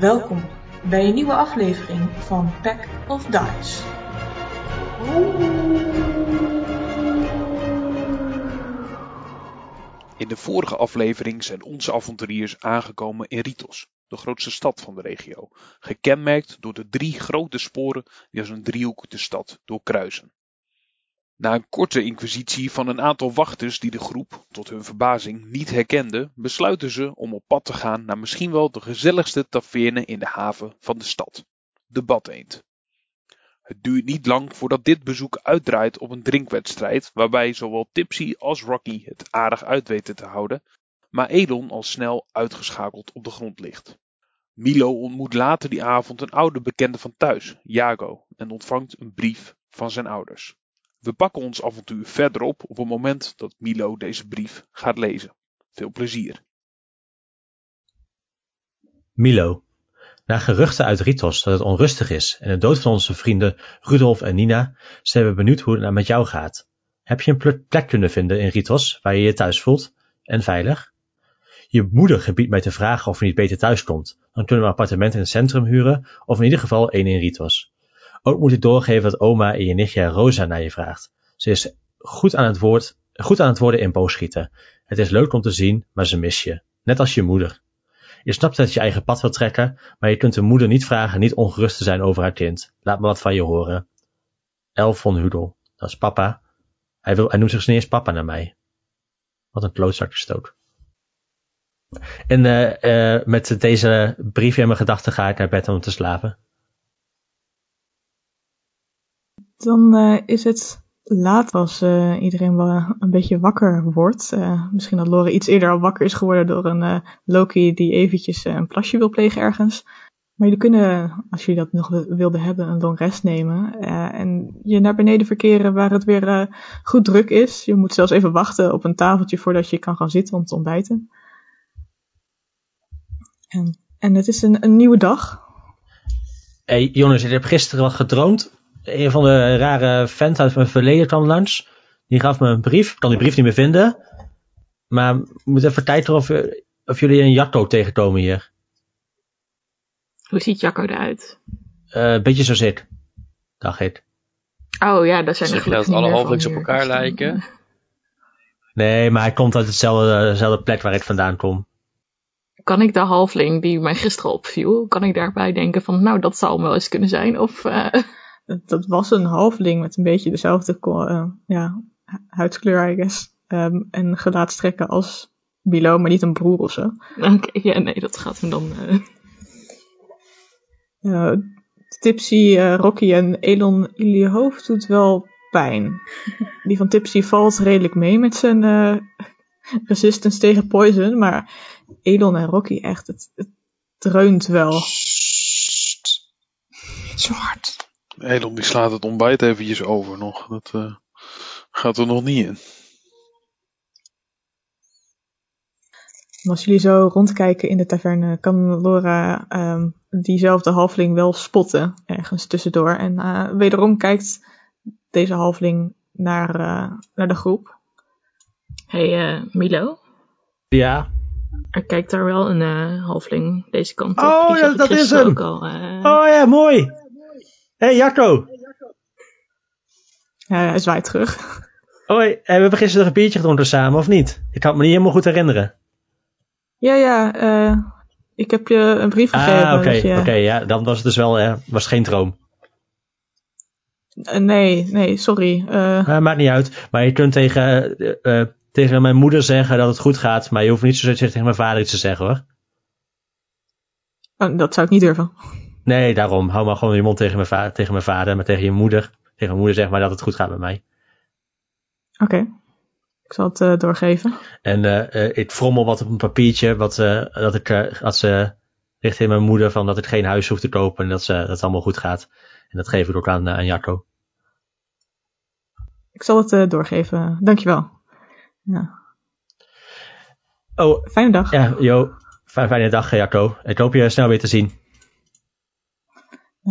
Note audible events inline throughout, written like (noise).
Welkom bij een nieuwe aflevering van Pack of Dice. In de vorige aflevering zijn onze avonturiers aangekomen in Ritos, de grootste stad van de regio, gekenmerkt door de drie grote sporen die als een driehoek de stad doorkruisen. Na een korte inquisitie van een aantal wachters die de groep, tot hun verbazing, niet herkenden, besluiten ze om op pad te gaan naar misschien wel de gezelligste taverne in de haven van de stad, de Badeend. Het duurt niet lang voordat dit bezoek uitdraait op een drinkwedstrijd, waarbij zowel Tipsy als Rocky het aardig uit weten te houden, maar Elon al snel uitgeschakeld op de grond ligt. Milo ontmoet later die avond een oude bekende van thuis, Jago, en ontvangt een brief van zijn ouders. We pakken ons avontuur verder op op het moment dat Milo deze brief gaat lezen. Veel plezier. Milo. Na geruchten uit Ritos dat het onrustig is en de dood van onze vrienden Rudolf en Nina, zijn we benieuwd hoe het nou met jou gaat. Heb je een plek kunnen vinden in Ritos waar je je thuis voelt en veilig? Je moeder gebiedt mij te vragen of je niet beter thuis komt. Dan kunnen we een appartement in het centrum huren of in ieder geval één in Ritos. Ook moet ik doorgeven dat oma en je nichtje Rosa naar je vraagt. Ze is goed aan het, woord, goed aan het worden in boogschieten. Het is leuk om te zien, maar ze mis je. Net als je moeder. Je snapt dat je eigen pad wil trekken, maar je kunt de moeder niet vragen niet ongerust te zijn over haar kind. Laat me wat van je horen. Elf von Hudel. Dat is papa. Hij, wil, hij noemt zich niet eens papa naar mij. Wat een klootzakkenstoot. En uh, uh, met deze briefje in mijn gedachten ga ik naar bed om te slapen. Dan uh, is het laat als uh, iedereen wel een beetje wakker wordt. Uh, misschien dat Lore iets eerder al wakker is geworden door een Loki die eventjes een plasje wil plegen ergens. Maar jullie kunnen, als jullie dat nog wilden hebben, een long rest nemen. en je naar beneden verkeren waar het weer goed druk is. Je moet zelfs even wachten op een tafeltje voordat je kan gaan zitten om te ontbijten. En, en het is een, een nieuwe dag. Hey Jonas, ik heb gisteren al gedroomd een van de rare vent uit mijn verleden kwam langs. Die gaf me een brief. Ik kan die brief niet meer vinden. Maar ik moet even kijken of, of jullie een Jacco tegenkomen hier. Hoe ziet Jacco eruit? Uh, een beetje zoals ik. Dacht ik. Oh ja, dat zijn Zeg je dat alle halflijks op elkaar lijken? Nee, maar hij komt uit hetzelfde, dezelfde plek waar ik vandaan kom. Kan ik de halfling die mij gisteren opviel, kan ik daarbij denken van, nou, dat zou wel eens kunnen zijn? Of... Uh dat was een halfling met een beetje dezelfde uh, ja, huidskleur, I guess. Um, en gelaatstrekken als Milo, maar niet een broer of zo. Oké, okay, ja, nee, dat gaat hem dan. Uh... Tipsy, uh, Rocky en Elon, jullie hoofd doet wel pijn. Die van Tipsy valt redelijk mee met zijn resistance tegen poison, maar Elon en Rocky echt, het, het dreunt wel. Sst. Niet zo hard. Elon die slaat het ontbijt eventjes over nog. Dat uh, gaat er nog niet in. Als jullie zo rondkijken in de taverne, kan Laura um, diezelfde halfling wel spotten ergens tussendoor. En uh, wederom kijkt deze halfling naar, uh, naar de groep. Hey Milo? Ja? Er kijkt daar wel een halfling deze kant op. Oh, ja, dat is hem! Al, oh ja, mooi! Hé, hey, Jacco! Ja, hij zwaait terug. Hoi, we hebben gisteren een biertje gedronken samen, of niet? Ik kan het me niet helemaal goed herinneren. Ja, ja, uh, ik heb je een brief gegeven. Ah, oké, dus je... oké, ja, dan was het dus wel, uh, was geen droom. Nee, nee, sorry. Uh... maakt niet uit, maar je kunt tegen, tegen mijn moeder zeggen dat het goed gaat, maar je hoeft niet zozeer tegen mijn vader iets te zeggen, hoor. Oh, dat zou ik niet durven. Nee, daarom. Hou maar gewoon je mond tegen mijn, va tegen mijn vader, maar tegen je moeder. Tegen mijn moeder zeg maar dat het goed gaat met mij. Oké. Okay. Ik zal het uh, doorgeven. En uh, uh, ik frommel wat op een papiertje, wat, dat ik, als ze richting mijn moeder van dat ik geen huis hoef te kopen en dat, ze, dat het allemaal goed gaat. En dat geef ik ook aan, aan Jacco. Ik zal het doorgeven. Dankjewel. Ja. Oh. Fijne dag. Ja, yo. Fijne, fijne dag, Jacco. Ik hoop je snel weer te zien.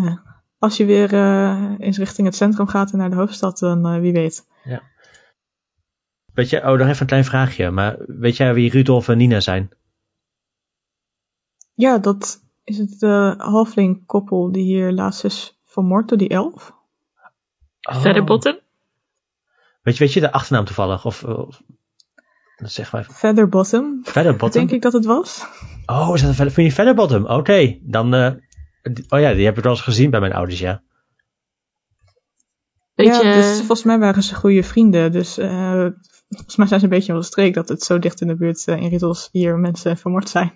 Ja. Als je weer uh, eens richting het centrum gaat en naar de hoofdstad, dan uh, wie weet. Ja. Weet je, oh, nog even een klein vraagje. Maar weet jij wie Rudolf en Nina zijn? Ja, dat is het de halfling koppel die hier laatst is vermoord door die elf? Oh. Featherbottom? Weet je, weet je de achternaam toevallig? Of, of zeg maar. Featherbottom, Featherbottom? denk ik dat het was. Oh, is dat een vind je Featherbottom? Oké, dan... eh, oh ja, die heb ik wel eens gezien bij mijn ouders, ja. Weet ja, je, dus volgens mij waren ze goede vrienden. Dus eh, volgens mij zijn ze een beetje wel streek dat het zo dicht in de buurt eh, in Riddles hier mensen vermoord zijn.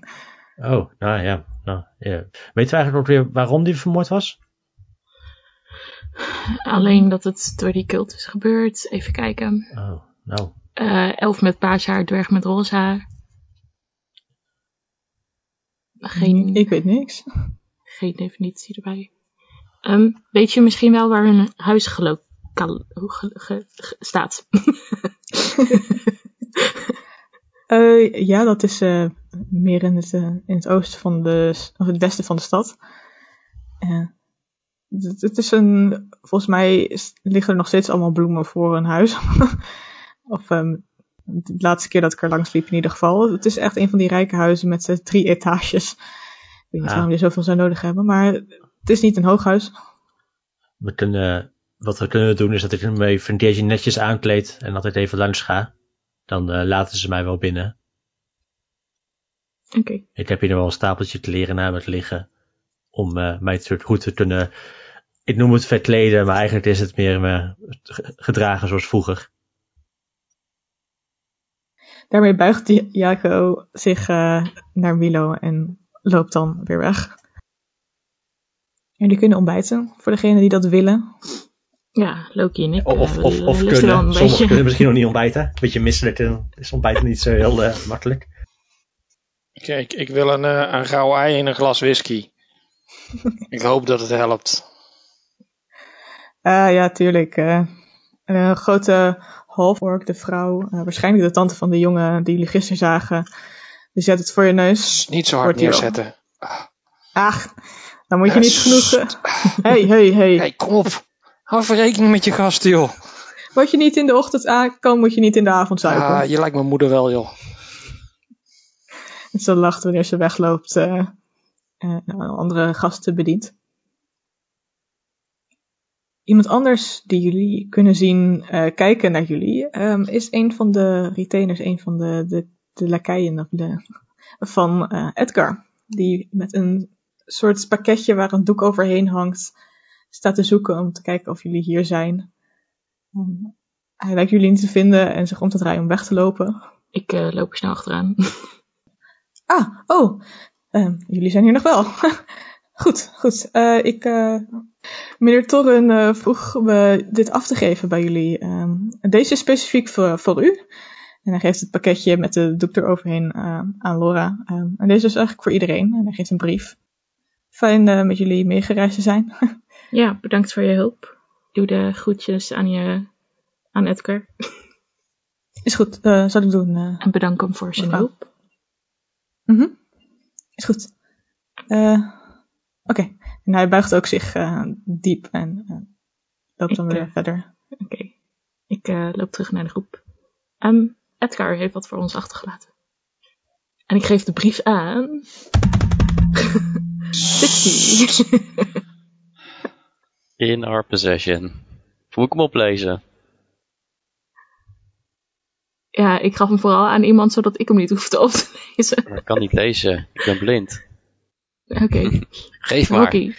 Oh, nou ja. Nou, ja. Weet je eigenlijk ook weer waarom die vermoord was? alleen dat het door die cult is gebeurd. Even kijken. Oh, nou. Eh, elf met paars haar, dwerg met roze haar. Geen, Ik weet niks. Geen definitie erbij. Ehm, weet je misschien wel waar hun huis staat? (laughs) Eh, ja, dat is eh, meer in het, eh, in het oosten van de, of het westen van de stad. Het, het is een, volgens mij liggen er nog steeds allemaal bloemen voor een huis. (laughs) of ehm, de laatste keer dat ik er langs liep in ieder geval. Het is echt een van die rijke huizen met drie etages. Ik weet niet Ah. waarom je zoveel zou nodig hebben, maar het is niet een hoog huis. We kunnen, wat we kunnen doen is dat ik hem even een netjes aankleed en altijd even langs ga. Dan eh, laten ze mij wel binnen. Oké. Ik heb hier nog wel een stapeltje kleren naar me liggen. Om eh, mij te, goed te kunnen, ik noem het verkleden, maar eigenlijk is het meer me gedragen zoals vroeger. Daarmee buigt Jaco zich eh, naar Milo en loopt dan weer weg. Jullie kunnen ontbijten, voor degenen die dat willen. Ja, Loki en ik. Of, eh, of, kunnen, sommigen beetje. kunnen misschien nog niet ontbijten. Een beetje misselijk en is ontbijten niet zo heel eh, makkelijk. Kijk, ik wil een, eh, een rauw ei en een glas whisky. (laughs) ik hoop dat het helpt. Ja, tuurlijk. eh. een grote half-ork, de vrouw, eh, waarschijnlijk de tante van de jongen die jullie gisteren zagen, die zet het voor je neus. Niet zo hard neerzetten. Ach, dan moet je niet Eh, genoeg... eh, (laughs) hey, hey, hey. Hey, kom op. Hou even rekening met je gasten, joh. Wat je niet in de ochtend aan kan, moet je niet in de avond zuipen. Ah, je lijkt mijn moeder wel, joh. En ze lacht wanneer ze wegloopt eh, en andere gasten bedient. Iemand anders die jullie kunnen zien eh, kijken naar jullie, ehm, is een van de retainers, een van de, de, de of de, van eh, Edgar. Die met een soort pakketje waar een doek overheen hangt, staat te zoeken om te kijken of jullie hier zijn. Ehm, hij lijkt jullie niet te vinden en zich om te draaien om weg te lopen. Ik eh, loop er snel achteraan. (laughs) Ah, oh, ehm, jullie zijn hier nog wel. (laughs) goed, goed. Eh, ik, meneer Torren vroeg me dit af te geven bij jullie. Ehm, deze is specifiek voor, voor u. En hij geeft het pakketje met de doek eroverheen eh, aan Laura. Ehm, en deze is eigenlijk voor iedereen. En hij geeft een brief. Fijn eh, met jullie meegereisd te zijn. (laughs) Ja, bedankt voor je hulp. Doe de groetjes aan je, aan Edgar. (laughs) is goed, eh, zal ik doen. eh. En bedank hem voor zijn Mevrouw. hulp. Mhm. Is goed. Oké. En hij buigt ook zich diep en loopt dan weer verder. Oké. Ik loop terug naar de groep. Ehm, Edgar heeft wat voor ons achtergelaten. En ik geef de brief aan. (laughs) Sixty. (laughs) In our possession. Moet ik hem oplezen? ja, ik gaf hem vooral aan iemand zodat ik hem niet hoefde op te lezen. Maar ik kan niet lezen. Ik ben blind. Oké. Geef maar. Rocky.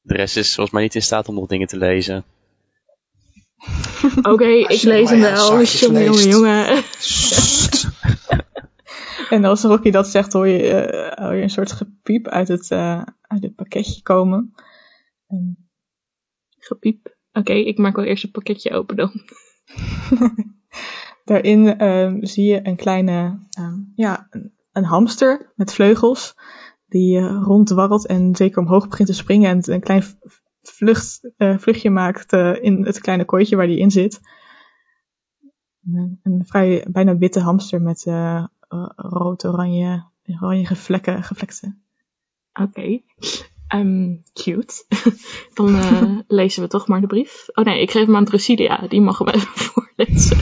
De rest is volgens mij niet in staat om nog dingen te lezen. Oké, (laughs) ik lees hem wel. Jongen, jongen, (laughs) jongen. En als Rocky dat zegt, hoor je, eh, hoor je een soort gepiep uit het, eh, uit het pakketje komen. En Gepiep. Oké, ik maak wel eerst een pakketje open dan. (laughs) daarin ehm, zie je een kleine, ehm, ja, een, een hamster met vleugels. Die ronddwarrelt en zeker omhoog begint te springen en een klein vlucht, eh, vluchtje maakt eh, in het kleine kooitje waar die in zit. Een, een vrij bijna witte hamster met eh, eh, rood-oranje oranje vlekken, gevlekte. Oké. Ehm, cute. (laughs) Dan eh, (laughs) lezen we toch maar de brief. Oh nee, ik geef hem aan Drusilia. Die mag hem even (laughs) voorlezen.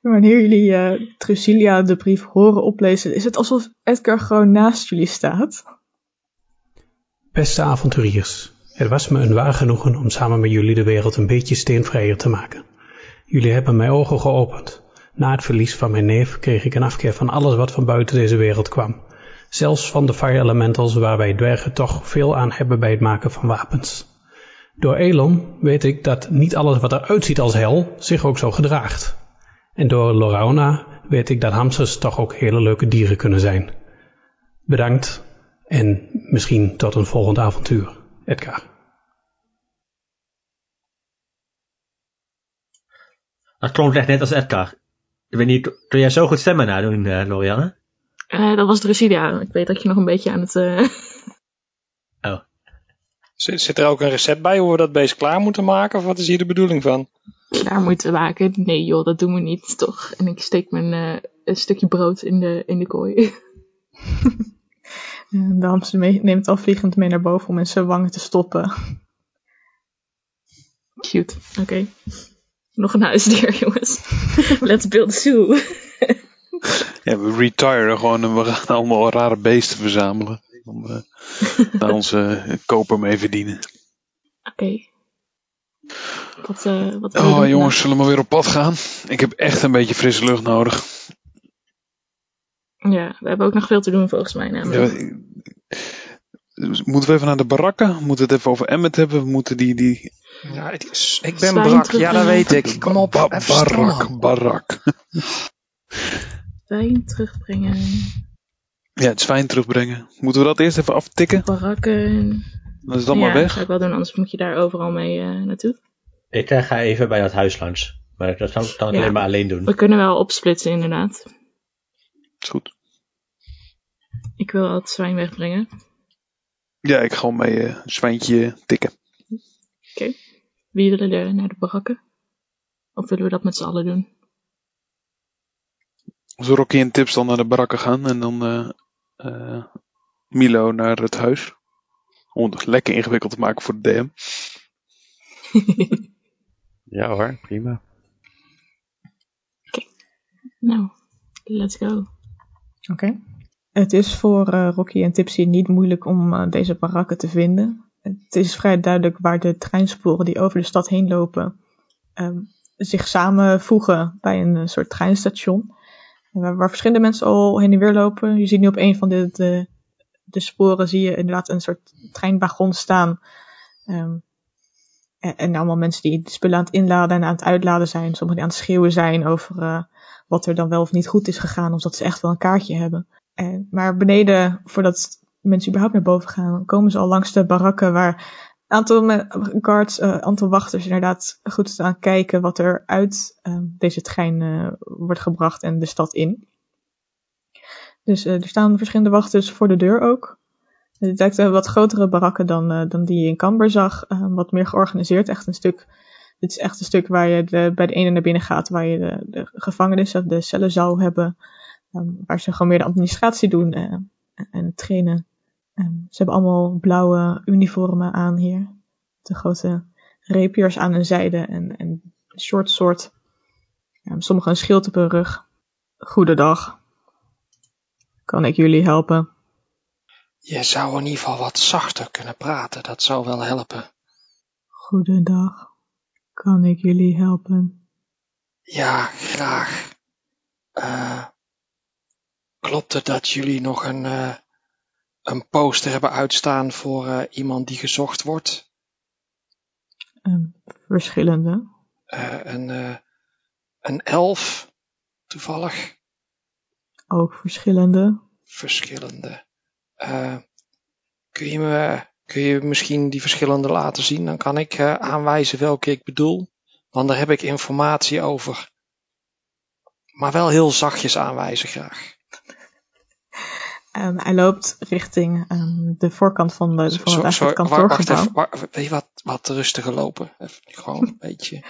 Wanneer jullie eh Trucilia de brief horen oplezen, is het alsof Edgar gewoon naast jullie staat. Beste avonturiers, het was me een waar genoegen om samen met jullie de wereld een beetje steenvrijer te maken. Jullie hebben mijn ogen geopend. Na het verlies van mijn neef kreeg ik een afkeer van alles wat van buiten deze wereld kwam. Zelfs van de fire elementals waar wij dwergen toch veel aan hebben bij het maken van wapens. Door Elon weet ik dat niet alles wat eruit ziet als hel zich ook zo gedraagt. En door Lorauna weet ik dat hamsters toch ook hele leuke dieren kunnen zijn. Bedankt en misschien tot een volgend avontuur, Edgar. Dat klonk echt net als Edgar. Ik weet niet, kun jij zo goed stemmen nadoen, eh Lorianne? Eh, dat was Drusidia. Ik weet dat je nog een beetje aan het... eh, (laughs) Zit, zit er ook een recept bij hoe we dat beest klaar moeten maken? Of wat is hier de bedoeling van? klaar moeten maken. Nee joh, dat doen we niet, toch? En ik steek mijn eh, een stukje brood in de, in de kooi. (laughs) En de hamster neemt al vliegend mee naar boven om in zijn wangen te stoppen. Cute. Oké. Nog een huisdier, jongens. Let's build a zoo. Ja, we retiren gewoon en we gaan allemaal rare beesten verzamelen. Om eh, daar onze eh, koper mee verdienen. Oké. Wat, eh wat Oh jongens, zullen we maar weer op pad gaan? Ik heb echt een beetje frisse lucht nodig. Ja, we hebben ook nog veel te doen volgens mij Ja, namelijk. ik- moeten we even naar de barakken? Moeten we het even over Emmet hebben? We moeten die... die... Ja, het is, ik ben brak, terug ja dat weet ik. Kom op, Ba- barak, barak. Wijn terugbrengen. Ja, het zwijn terugbrengen. Moeten we dat eerst even aftikken? Barakken. Dan is dat ja, maar dat weg. ga ik wel doen, anders moet je daar overal mee eh, naartoe. Ik eh, ga even bij dat huis langs. Maar dat kan, kan ik Ja. alleen maar alleen doen. We kunnen wel opsplitsen inderdaad. Is goed. Ik wil al het zwijn wegbrengen. Ja, ik ga mee eh, een zwijntje tikken. Oké. Wie willen er naar de barakken? Of willen we dat met z'n allen doen? Als Rocky en Tips dan naar de barakken gaan en dan eh, eh, Milo naar het huis. Om het lekker ingewikkeld te maken voor de DM. (laughs) Ja hoor, prima. Nou, let's go. Oké. Het is voor eh, Rocky en Tipsy niet moeilijk om eh, deze barakken te vinden. Het is vrij duidelijk waar de treinsporen die over de stad heen lopen ehm, zich samenvoegen bij een eh, soort treinstation. Waar, waar verschillende mensen al heen en weer lopen. Je ziet nu op een van de, de, de sporen zie je inderdaad een soort treinwagon staan. Ehm, en, allemaal mensen die spullen aan het inladen en aan het uitladen zijn. Sommigen die aan het schreeuwen zijn over eh, wat er dan wel of niet goed is gegaan. Of dat ze echt wel een kaartje hebben. En, maar beneden, voordat mensen überhaupt naar boven gaan, komen ze al langs de barakken waar een aantal me- guards, eh, aantal wachters inderdaad goed staan kijken wat er uit eh, deze trein eh, wordt gebracht en de stad in. Dus eh, er staan verschillende wachters voor de deur ook. Het lijkt een wat grotere barakken dan, eh, dan die je in Camber zag. eh, wat meer georganiseerd. Echt een stuk. Dit is echt een stuk waar je bij de ene naar binnen gaat, waar je de, de gevangenis of de cellen zou hebben. ehm, waar ze gewoon meer de administratie doen eh, en trainen. Ehm, ze hebben allemaal blauwe uniformen aan hier. De grote rapiers aan hun zijde en, en short soort. Ehm, sommigen een schild op hun rug. Goedendag. Kan ik jullie helpen? Je zou in ieder geval wat zachter kunnen praten, dat zou wel helpen. Goedendag. Kan ik jullie helpen? Ja, graag. Eh, klopt het dat jullie nog een, eh, een poster hebben uitstaan voor eh, iemand die gezocht wordt? Ehm, verschillende. Een, een elf, toevallig. Ook verschillende. Verschillende. Eh, kun, je me, kun je misschien die verschillende laten zien? Dan kan ik eh, aanwijzen welke ik bedoel. Want daar heb ik informatie over. Maar wel heel zachtjes aanwijzen graag. Ehm, hij loopt richting ehm, de voorkant van, de, van het, wa- kantoorgebouw. wacht even, weet je wat, wat rustiger lopen? Even, gewoon een (laughs) beetje.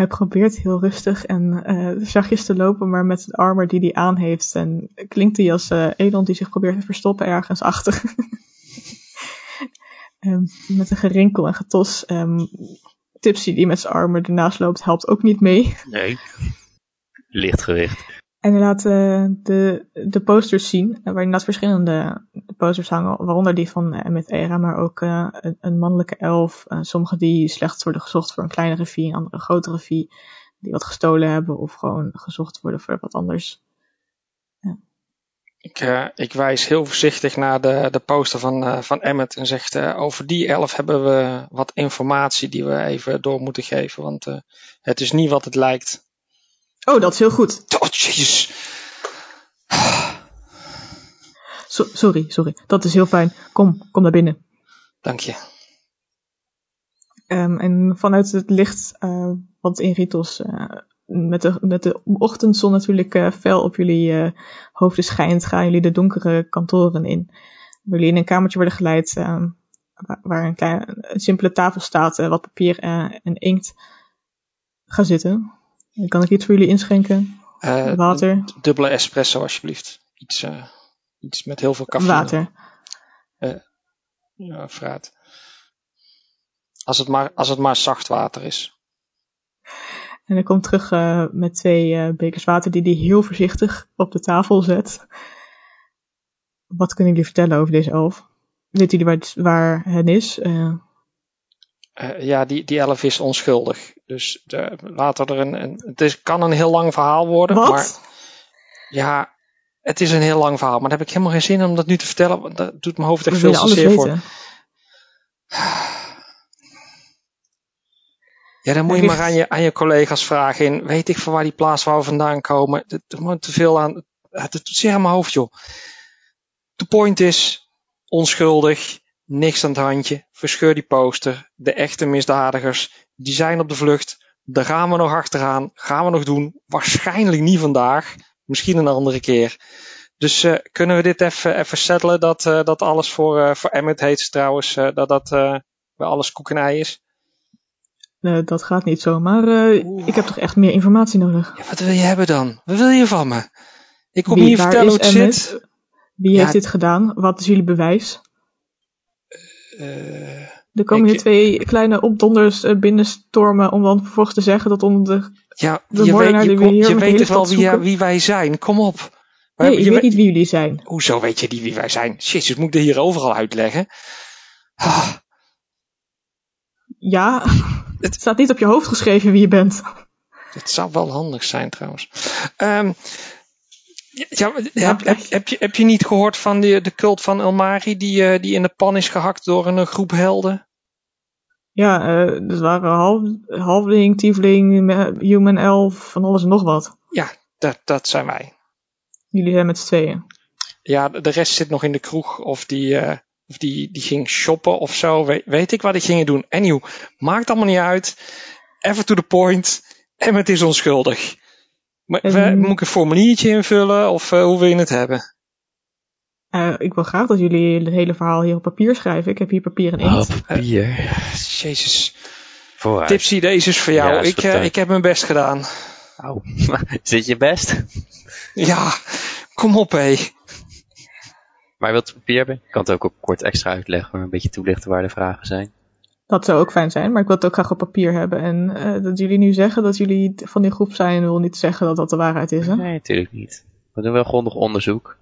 Hij probeert heel rustig en eh, zachtjes te lopen, maar met de armor die hij aan heeft. En klinkt hij als eh Elon die zich probeert te verstoppen ergens achter. (laughs) Ehm, met een gerinkel en getos. Ehm, Tipsy die met zijn armor ernaast loopt, helpt ook niet mee. Nee. Lichtgewicht. En laat eh, de, de posters zien, eh, waar inderdaad verschillende posters hangen, waaronder die van uh, Emmett Era, maar ook uh, een, een, mannelijke elf, sommige die slechts worden gezocht voor een kleinere fee, en andere grotere fee, die wat gestolen hebben of gewoon gezocht worden voor wat anders. Ja. Ik, ik wijs heel voorzichtig naar de, de poster van, van Emmet en zegt uh, over die elf hebben we wat informatie die we even door moeten geven, want het is niet wat het lijkt. Oh, dat is heel goed. Oh, jezus. So, sorry, sorry. Dat is heel fijn. Kom, kom naar binnen. Dank je. Um, en vanuit het licht uh, wat in Ritos uh, met, de, met de ochtendzon natuurlijk uh, fel op jullie hoofden schijnt, gaan jullie de donkere kantoren in. Jullie in een kamertje worden geleid um, waar, waar een, klein, een simpele tafel staat, wat papier en inkt. Ga zitten. Kan ik iets voor jullie inschenken? Water? Dubbele espresso alsjeblieft. Iets, iets met heel veel cafeïne. Water. ja, fruit. Als het maar, als het maar zacht water is. En hij komt terug uh, met twee uh, bekers water die hij heel voorzichtig op de tafel zet. Wat kunnen jullie vertellen over deze elf? Weet jullie waar, waar hen is? Uh... ja, die, die elf is onschuldig. Dus de, laten er een, een. Het is, kan een heel lang verhaal worden. Wat? Maar ja, het is een heel lang verhaal. Maar daar heb ik helemaal geen zin om dat nu te vertellen. Want dat doet mijn hoofd echt We veel te zeer voor. Ja, dan moet je maar aan je, aan je collega's vragen in. Weet ik van waar die plaatswouwen vandaan komen. Er moet te veel aan. Het doet zeer aan mijn hoofd, joh. De point is, onschuldig, niks aan het handje. Verscheur die poster. De echte misdadigers, die zijn op de vlucht. Daar gaan we nog achteraan. Gaan we nog doen. Waarschijnlijk niet vandaag. Misschien een andere keer. Dus eh, kunnen we dit even, even settelen? Dat, eh, dat alles voor, eh, voor Emmet heet trouwens. dat dat bij alles koek en ei is. Nee, dat gaat niet zo, maar ik heb toch echt meer informatie nodig. Ja, wat wil je hebben dan? Wat wil je van me? Ik kom Wie- hier vertellen hoe het Emmet? zit. Wie Ja. heeft dit gedaan? Wat is jullie bewijs? Eh, Er komen Ik- hier twee kleine opdonders eh, binnenstormen om dan vervolgens te zeggen dat onder de... ja, De je weet, je, die we kom- hier je met de weet toch wel stad wie, zoeken? wie wij zijn? Kom op. Nee, hebben- ik je weet we- niet wie jullie zijn. Hoezo weet je niet wie wij zijn? Jezus, moet ik dit hier overal uitleggen? Ah, Ja, (laughs) Het- het staat niet op je hoofd geschreven wie je bent. het zou wel handig zijn trouwens. Ehm, ja, heb, heb, heb, je, heb je niet gehoord van de, de cult van Elmari die, eh, die in de pan is gehakt door een groep helden? Ja, dat waren half, halfling, tiefling, human elf, van alles en nog wat. Ja, dat, dat zijn wij. Jullie zijn met z'n tweeën. Ja, de rest zit nog in de kroeg of die, eh, of die, die ging shoppen of zo. Weet, weet ik wat die gingen doen. Anyhow, maakt allemaal niet uit. Even to the point. En het is onschuldig. Maar, moet ik een formuliertje invullen of eh, hoe wil je het hebben? Eh, ik wil graag dat jullie het hele verhaal hier op papier schrijven. Ik heb hier papier en Oh, inkt. papier. Jezus. Vooruit. Tipsy, deze is voor jou. Ja, is ik, eh, ik heb mijn best gedaan. Au. (laughs) Is dit je best? Ja, kom op hé. Maar je wilt papier hebben? Ik kan het ook op kort extra uitleggen, maar een beetje toelichten waar de vragen zijn. Dat zou ook fijn zijn, maar ik wil het ook graag op papier hebben. En eh, dat jullie nu zeggen dat jullie van die groep zijn, wil niet zeggen dat dat de waarheid is. Hè? Nee, natuurlijk niet. We doen wel grondig onderzoek.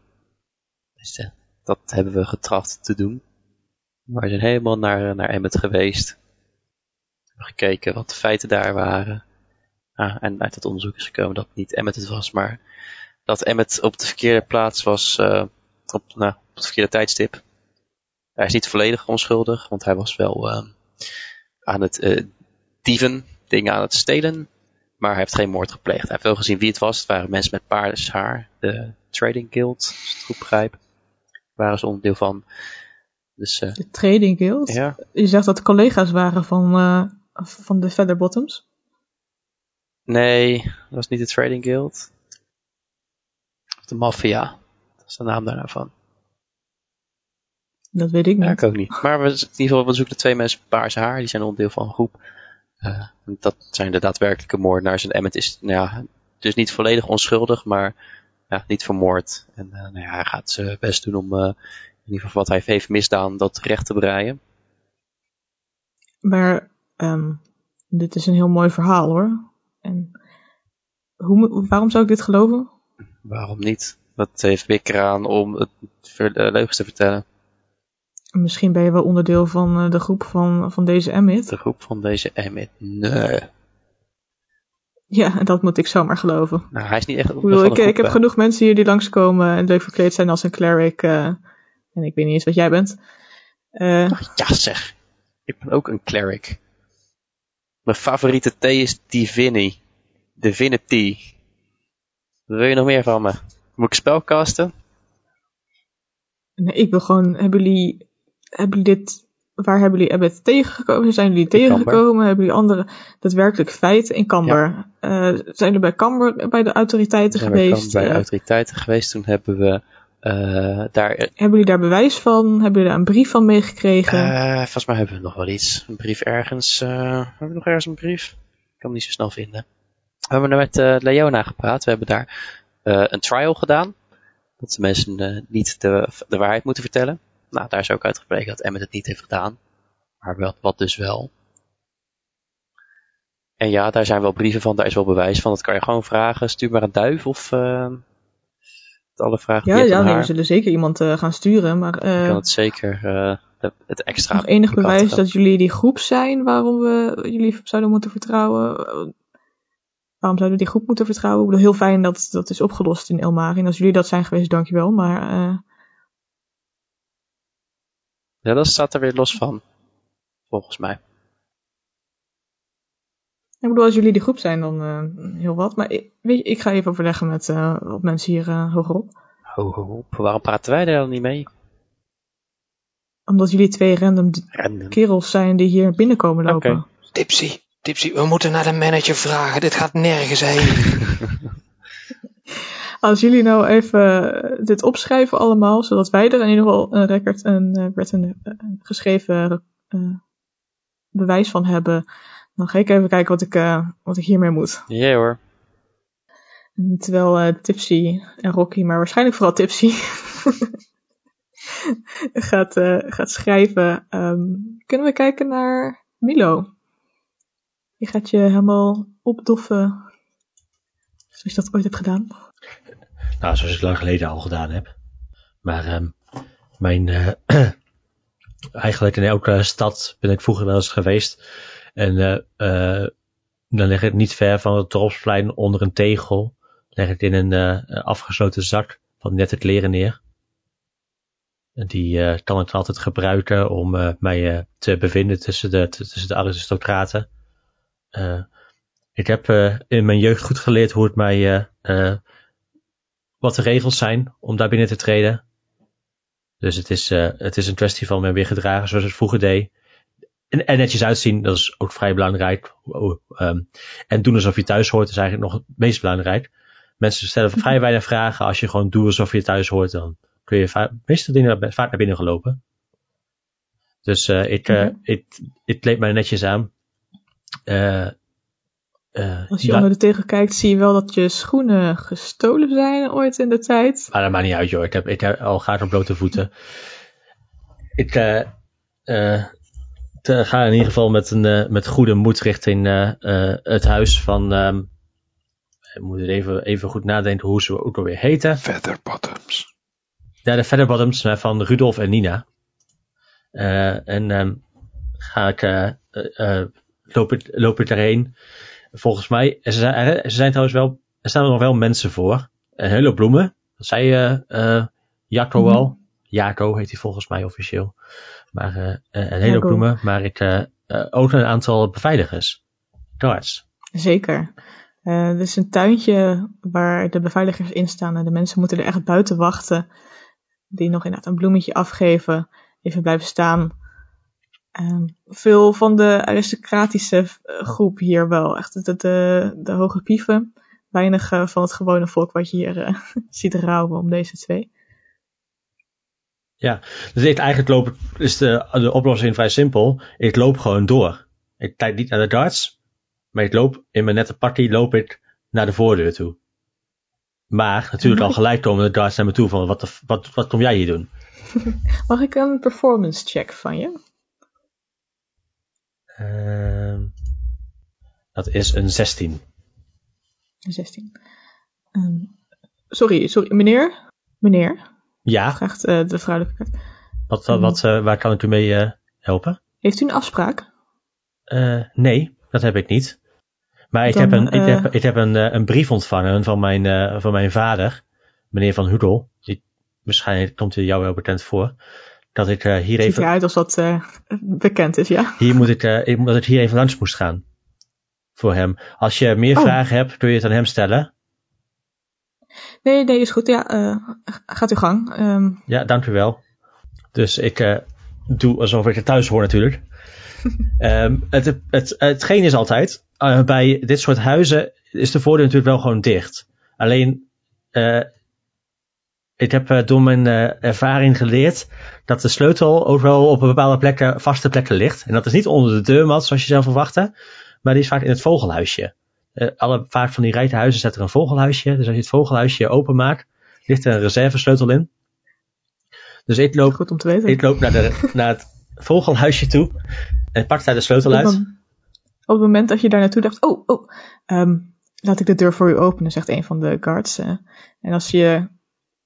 Dus eh, dat hebben we getracht te doen. Maar we zijn helemaal naar, naar Emmet geweest. We hebben gekeken wat de feiten daar waren. Ah, en uit het onderzoek is gekomen dat niet Emmet het was, maar dat Emmet op de verkeerde plaats was, eh, op, nou, op het verkeerde tijdstip. Hij is niet volledig onschuldig, want hij was wel eh, aan het eh, dieven, dingen aan het stelen. Maar hij heeft geen moord gepleegd. Hij heeft wel gezien wie het was. Het waren mensen met paardenshaar. De Trading Guild, als ik het goed begrijp. Daar waren ze onderdeel van. Dus eh, De Trading Guild. ja, Je zegt dat collega's waren van, eh, van de Featherbottoms. nee, dat was niet de Trading Guild. Of de Mafia. Dat is de naam daarna van. Dat weet ik Ja, niet. ik ook niet. Maar we, in ieder geval, we zoeken de twee mensen met paarse haar. Die zijn onderdeel van een groep. Eh, dat zijn de daadwerkelijke moordenaars. En Emmet is nou ja, dus niet volledig onschuldig, maar ja, niet vermoord. En eh, nou ja, hij gaat zijn best doen om eh, in ieder geval wat hij heeft misdaan, dat recht te breien. Maar ehm, dit is een heel mooi verhaal hoor. En hoe, waarom zou ik dit geloven? Waarom niet? Wat heeft Wick eraan om het leugens te vertellen? Misschien ben je wel onderdeel van eh, de groep van, van deze Emmett. De groep van deze Emmett. Nee. Ja, dat moet ik zomaar geloven. Nou, hij is niet echt Ik, bedoel, ik, de ik heb genoeg mensen hier die langskomen en leuk verkleed zijn als een cleric. eh, en ik weet niet eens wat jij bent. Eh, Ja zeg. Ik ben ook een cleric. Mijn favoriete thee is Divinity. Divinity. Wat wil je nog meer van me? Moet ik spelcasten? nee, ik wil gewoon, hebben jullie, hebben jullie dit, waar hebben jullie Abbott tegengekomen? Zijn jullie tegengekomen? Hebben jullie andere daadwerkelijk feiten in Camber? Eh, zijn jullie bij Camber bij de autoriteiten Zijn we geweest? bij de Eh, autoriteiten geweest. Toen hebben we eh, daar... hebben jullie daar bewijs van? Hebben jullie daar een brief van meegekregen? eh, volgens mij hebben we nog wel iets. Een brief ergens. hebben we nog ergens een brief? Ik kan hem niet zo snel vinden. We hebben er met Leona gepraat. We hebben daar een trial gedaan. Dat de mensen niet de, de waarheid moeten vertellen. Nou, daar is ook uitgebleken dat Emmet het niet heeft gedaan. Maar wat, wat dus wel. En ja, daar zijn wel brieven van, daar is wel bewijs van. Dat kan je gewoon vragen. Stuur maar een duif of eh, alle vragen ja, die je hebt ja nee, we zullen zeker iemand eh, gaan sturen. Maar eh, Je kan het zeker eh, de- het extra nog enig bewijs dat jullie die groep zijn waarom we jullie zouden moeten vertrouwen? Eh, Waarom zouden we die groep moeten vertrouwen? Ik bedoel, heel fijn dat dat is opgelost in Elmarin. Als jullie dat zijn geweest, dankjewel. Maar Ja, dat staat er weer los van. Volgens mij. ik bedoel, als jullie die groep zijn, dan eh, heel wat. Maar ik, weet je, ik ga even overleggen met eh, wat mensen hier eh, hogerop. Ho, ho, ho. Waarom praten wij daar dan niet mee? Omdat jullie twee random kerels zijn die hier binnenkomen lopen. Oké. Tipsy, Tipsy, we moeten naar de manager vragen. Dit gaat nergens heen. (laughs) Als jullie nou even eh, dit opschrijven allemaal, zodat wij er in ieder geval een record, een, eh, werd een, een geschreven eh, bewijs van hebben, dan ga ik even kijken wat ik, wat ik hiermee moet. Ja hoor. Terwijl Tipsy en Rocky, maar waarschijnlijk vooral Tipsy, (laughs) gaat, gaat schrijven. ehm, kunnen we kijken naar Milo? Die gaat je helemaal opdoffen, zoals je dat ooit hebt gedaan. Nou, zoals ik lang geleden al gedaan heb. Maar ehm, mijn, eh, (clears throat) eigenlijk in elke stad ben ik vroeger wel eens geweest. En eh, dan leg ik niet ver van het dorpsplein onder een tegel. Leg ik in een afgesloten zak van net het leren neer. En die kan ik altijd gebruiken om mij te bevinden tussen de, tussen de aristocraten. Ik heb in mijn jeugd goed geleerd hoe het mij wat de regels zijn om daar binnen te treden. Dus het is, eh, het is een kwestie van me weer gedragen zoals het vroeger deed. En, en netjes uitzien, dat is ook vrij belangrijk. Oh, ehm, en doen alsof je thuis hoort is eigenlijk nog het meest belangrijk. Mensen stellen vrij weinig vragen. Als je gewoon doet alsof je thuis hoort, dan kun je va- meeste dingen vaak naar binnen gelopen. Dus eh, ik, eh, Oké. ik, ik kleed mij netjes aan. Eh, Als je onder de tegel kijkt, zie je wel dat je schoenen gestolen zijn ooit in de tijd. Maar dat maakt niet uit, joh. Ik heb, ik heb al gaat op blote voeten. Ik eh, eh, te- ga in ieder geval met, een, met goede moed richting eh, eh, het huis van. ehm ik moet even, even goed nadenken hoe ze ook alweer heten. Featherbottoms. Ja, de Featherbottoms van Rudolf en Nina. Eh, en ehm, ga ik, eh, eh, eh, loop, ik, loop ik daarheen. Volgens mij, ze zijn, er- ze zijn trouwens wel, er staan er nog wel mensen voor. Een hele bloemen. Dat zei eh Jacco Mhm. al. Jaco heet hij volgens mij officieel. Maar eh, een hele bloemen. Maar ik, ook een aantal beveiligers. Guards. Zeker. Er is een tuintje waar de beveiligers in staan en de mensen moeten er echt buiten wachten. Die nog inderdaad een bloemetje afgeven, even blijven staan. Ehm, veel van de aristocratische eh, groep hier wel. Echt de, de, de hoge pieven. Weinig eh, van het gewone volk wat je hier eh, (laughs) ziet rouwen om deze twee. Dus ik eigenlijk loop, is de, de oplossing vrij simpel. Ik loop gewoon door. Ik kijk niet naar de guards. Maar ik loop in mijn nette pakje loop ik naar de voordeur toe. Maar natuurlijk al gelijk komen de guards naar me toe van wat, de, wat, wat kom jij hier doen? (laughs) Mag ik een performance check van je? Ehm, dat is een 16. Een 16. Ehm, sorry, sorry, meneer? Meneer? Ja, Vraagt eh, de vrouwelijke kaart. wat, wat, wat, eh, waar kan ik u mee eh, helpen? Heeft u een afspraak? Eh, nee, dat heb ik niet. Maar ik Dan, heb, een, ik eh, heb, ik heb een, eh, een brief ontvangen van mijn, eh, van mijn vader, meneer Van Hudel. Die, waarschijnlijk komt hij jou wel bekend voor. Dat ik eh, hier Ziet even, eruit als dat eh, bekend is, ja? hier moet ik, eh, ik, dat ik hier even langs moest gaan. Voor hem. Als je meer Oh. vragen hebt, kun je het aan hem stellen. Nee, nee, is goed. Ja, gaat uw gang. Ehm, Ja, dank u wel. Dus ik doe alsof ik er thuis hoor natuurlijk. (laughs) Ehm, het, het, hetgeen is altijd, bij dit soort huizen is de voordeur natuurlijk wel gewoon dicht. Alleen, ik heb eh, door mijn eh, ervaring geleerd dat de sleutel overal op een bepaalde plekken, vaste plekken ligt. En dat is niet onder de deurmat zoals je zou verwachten, maar die is vaak in het vogelhuisje. Eh, alle, vaak van die rijke huizen zet er een vogelhuisje. Dus als je het vogelhuisje openmaakt, ligt er een reservesleutel in. Dus ik loop goed om te weten. ik loop naar, de, naar het vogelhuisje toe en pak daar de sleutel op, uit. een- op het moment dat je daar naartoe dacht, oh, oh, ehm, laat ik de deur voor u openen, zegt een van de guards. en als je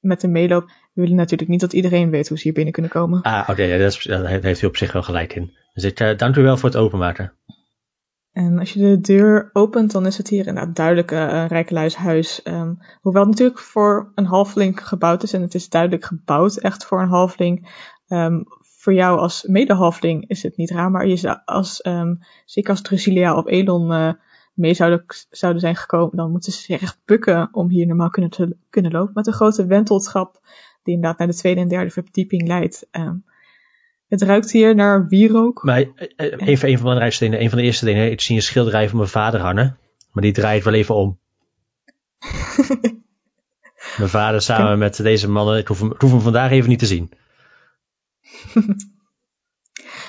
met hem meeloopt, we willen natuurlijk niet dat iedereen weet hoe ze hier binnen kunnen komen. Ah, oké, ja, dat is- daar heeft u op zich wel gelijk in. Dus ik eh, dank u wel voor het openmaken. En als je de deur opent, dan is het hier inderdaad duidelijk eh, een rijkeluishuis. Ehm, hoewel het natuurlijk voor een halfling gebouwd is. En het is duidelijk gebouwd echt voor een halfling. Ehm, voor jou als mede-halfling is het niet raar. Maar je als, ehm, zeker als Drusilia op Elon eh, mee zouden, zouden zijn gekomen. Dan moeten ze zich echt bukken om hier normaal kunnen, te, kunnen lopen. Met een grote wenteltrap die inderdaad naar de tweede en derde verdieping leidt. Ehm, het ruikt hier naar wierook. Maar eh, eh, even een van de belangrijkste dingen, een van de eerste dingen, ik zie een schilderij van mijn vader hangen. Maar die draait wel even om. (laughs) mijn vader samen met deze mannen, ik hoef, hem, ik hoef hem vandaag even niet te zien. (laughs)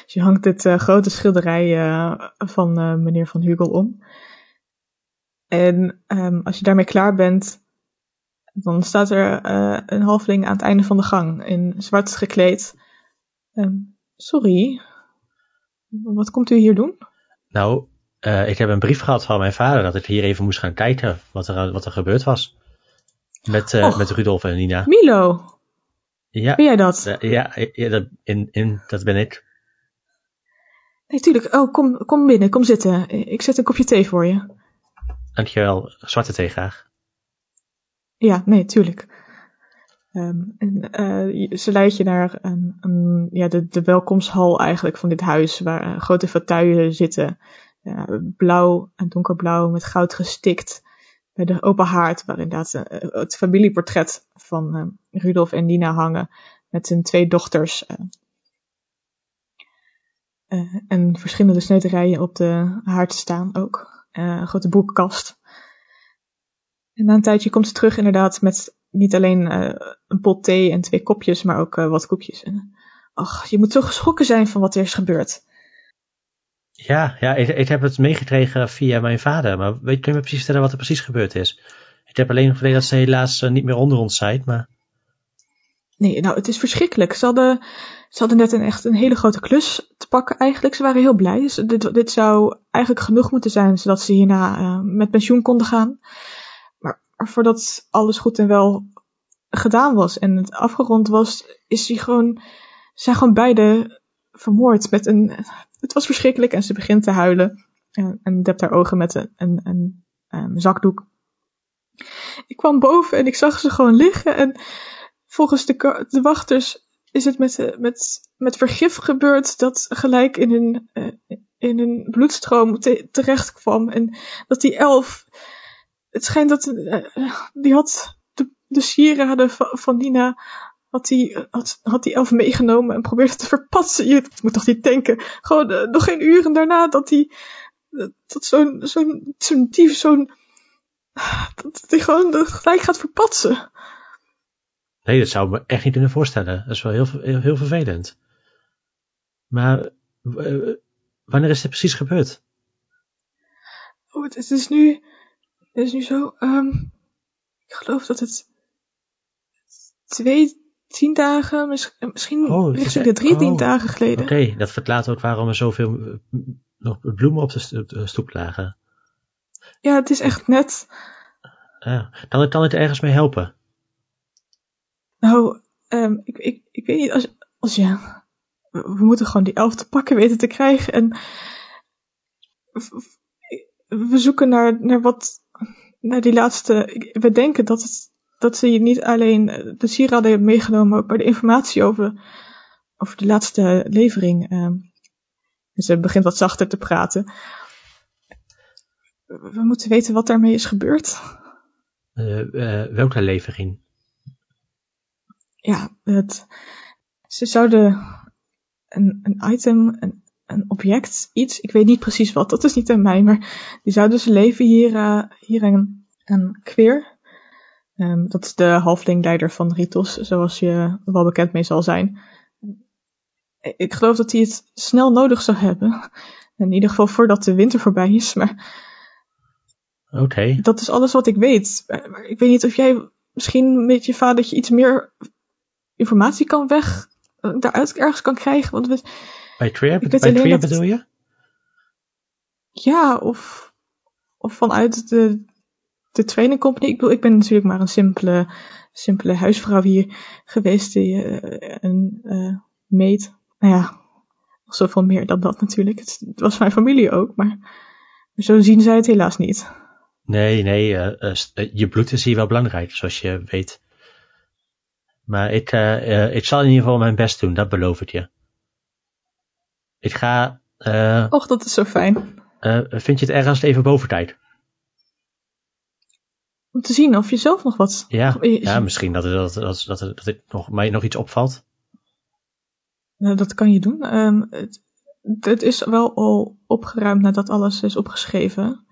Dus je hangt dit eh, grote schilderij van meneer Van Hugel om. En ehm, als je daarmee klaar bent, dan staat er eh, een halfling aan het einde van de gang in zwart gekleed. Ehm, sorry, wat komt u hier doen? Nou, eh, ik heb een brief gehad van mijn vader dat ik hier even moest gaan kijken wat er, wat er gebeurd was. Met, eh, Och. met Rudolf en Nina. Milo, Ja, ben jij dat? ja, ja dat, in, in, dat ben ik. Nee, tuurlijk. Oh, kom, kom binnen, kom zitten. Ik zet een kopje thee voor je. Dankjewel, zwarte thee graag. Ja, nee, tuurlijk. Ehm, en, eh, ze leidt je naar een, ja, de, de welkomsthal eigenlijk van dit huis, waar eh, grote fauteuilen zitten. Blauw en donkerblauw met goud gestikt. Bij de open haard, waar inderdaad eh, het familieportret van eh, Rudolf en Nina hangen. Met hun twee dochters. en verschillende snuiterijen op de haard staan ook. Eh, een grote boekenkast. En na een tijdje komt ze terug inderdaad met niet alleen eh, een pot thee en twee kopjes, maar ook eh, wat koekjes. En, ach, je moet zo geschrokken zijn van wat er is gebeurd. Ja, ja ik, ik heb het meegekregen via mijn vader, maar weet, kun je me precies vertellen wat er precies gebeurd is? Ik heb alleen verleden dat ze helaas niet meer onder ons zijn, maar Nee, nou, het is verschrikkelijk. Ze hadden, ze hadden net een, echt een hele grote klus te pakken eigenlijk. Ze waren heel blij. Dus dit, zou eigenlijk genoeg moeten zijn, zodat ze hierna eh, met pensioen konden gaan. Maar, voordat alles goed en wel gedaan was en het afgerond was, is hij gewoon, zijn gewoon beide vermoord met een, het was verschrikkelijk en ze begint te huilen en, en dept haar ogen met een, een, een zakdoek. Ik kwam boven en ik zag ze gewoon liggen en volgens de, de wachters is het met, eh, met, met vergif gebeurd dat gelijk in hun, eh, in hun bloedstroom te- terecht kwam. En dat die elf, het schijnt dat, eh, die had de, de sieraden van, van Nina, had die, had, had die elf meegenomen en probeerde te verpatsen. Je moet toch niet denken, gewoon nog geen uren daarna dat die, dat zo'n, zo'n, zo'n dief, zo'n, dat die gewoon gelijk gaat verpatsen. Nee, dat zou ik me echt niet kunnen voorstellen. Dat is wel heel, heel, heel vervelend. Maar eh, wanneer is dit precies gebeurd? Oh, het, is nu, het is nu zo, ehm, ik geloof dat het twee, tien dagen, mis- misschien Oh, het is richting de drie, tien oh, dagen geleden. Oké, dat verklaart ook waarom er zoveel eh, nog bloemen op de stoep lagen. Ja, het is echt net, Ja. Kan, het, kan het ergens mee helpen? Nou, ehm, ik, ik, ik weet niet, als, als je... We, moeten gewoon die elf te pakken weten te krijgen en... We zoeken naar, naar wat... Naar die laatste... We denken dat, het, dat ze niet alleen de sieraden hebben meegenomen, maar de informatie over, over de laatste levering. ehm. Dus ze begint wat zachter te praten. We we moeten weten wat daarmee is gebeurd. Eh, eh, welke levering? Ja, het, ze zouden een, een item, een, een object, iets, ik weet niet precies wat, dat is niet aan mij, maar die zouden ze leven hier, eh, hier een, een queer. Dat is de halflingleider van Ritos, zoals je wel bekend mee zal zijn. Ik geloof dat hij het snel nodig zou hebben. In ieder geval voordat de winter voorbij is, maar Oké. dat is alles wat ik weet. Ik weet niet of jij misschien met je vadertje iets meer informatie kan weg, eh, daaruit ergens kan krijgen. Want we, Bij Trier, Ik bij Trier bedoel je? ja, of, of vanuit de, de training company. Ik bedoel, ik ben natuurlijk maar een simpele, simpele huisvrouw hier geweest, die, eh, een eh meid. Nou ja, nog zoveel meer dan dat natuurlijk. Het, het was mijn familie ook, maar zo zien zij het helaas niet. Nee, nee, je bloed is hier wel belangrijk, zoals je weet. Maar ik, eh, eh, ik zal in ieder geval mijn best doen, dat beloof ik je. Ik ga, eh, Och, dat is zo fijn. vind je het ergens even boven tijd? Om te zien of je zelf nog wat... Ja, ja misschien dat, het- dat, dat, dat, dat nog, mij nog iets opvalt. Nou, dat kan je doen. Ehm, het, het is wel al opgeruimd nadat alles is opgeschreven.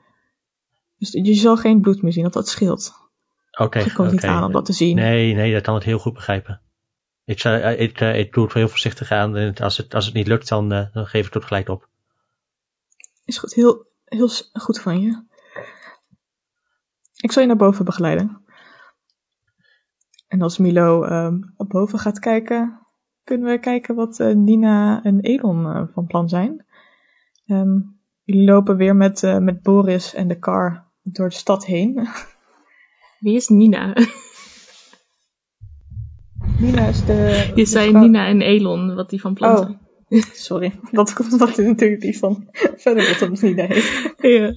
Dus je zal geen bloed meer zien, want dat scheelt. Oké, je komt niet aan om dat te zien. Nee, nee, dat kan het heel goed begrijpen. Ik, eh, ik, eh, ik doe het heel voorzichtig aan en als het, als het niet lukt, dan, eh, dan geef ik het gelijk op. Is goed, heel, heel goed van je. Ik zal je naar boven begeleiden. En als Milo ehm op boven gaat kijken, kunnen we kijken wat Nina en Elon van plan zijn. Ehm, jullie lopen weer met, met Boris en de car door de stad heen. (laughs) Wie is Nina? Nina is de. Je zei vrouw- Nina en Elon, wat die van plan Oh, zijn. sorry. Dat komt omdat hij natuurlijk die van verder wat hem Nina heet. Ja.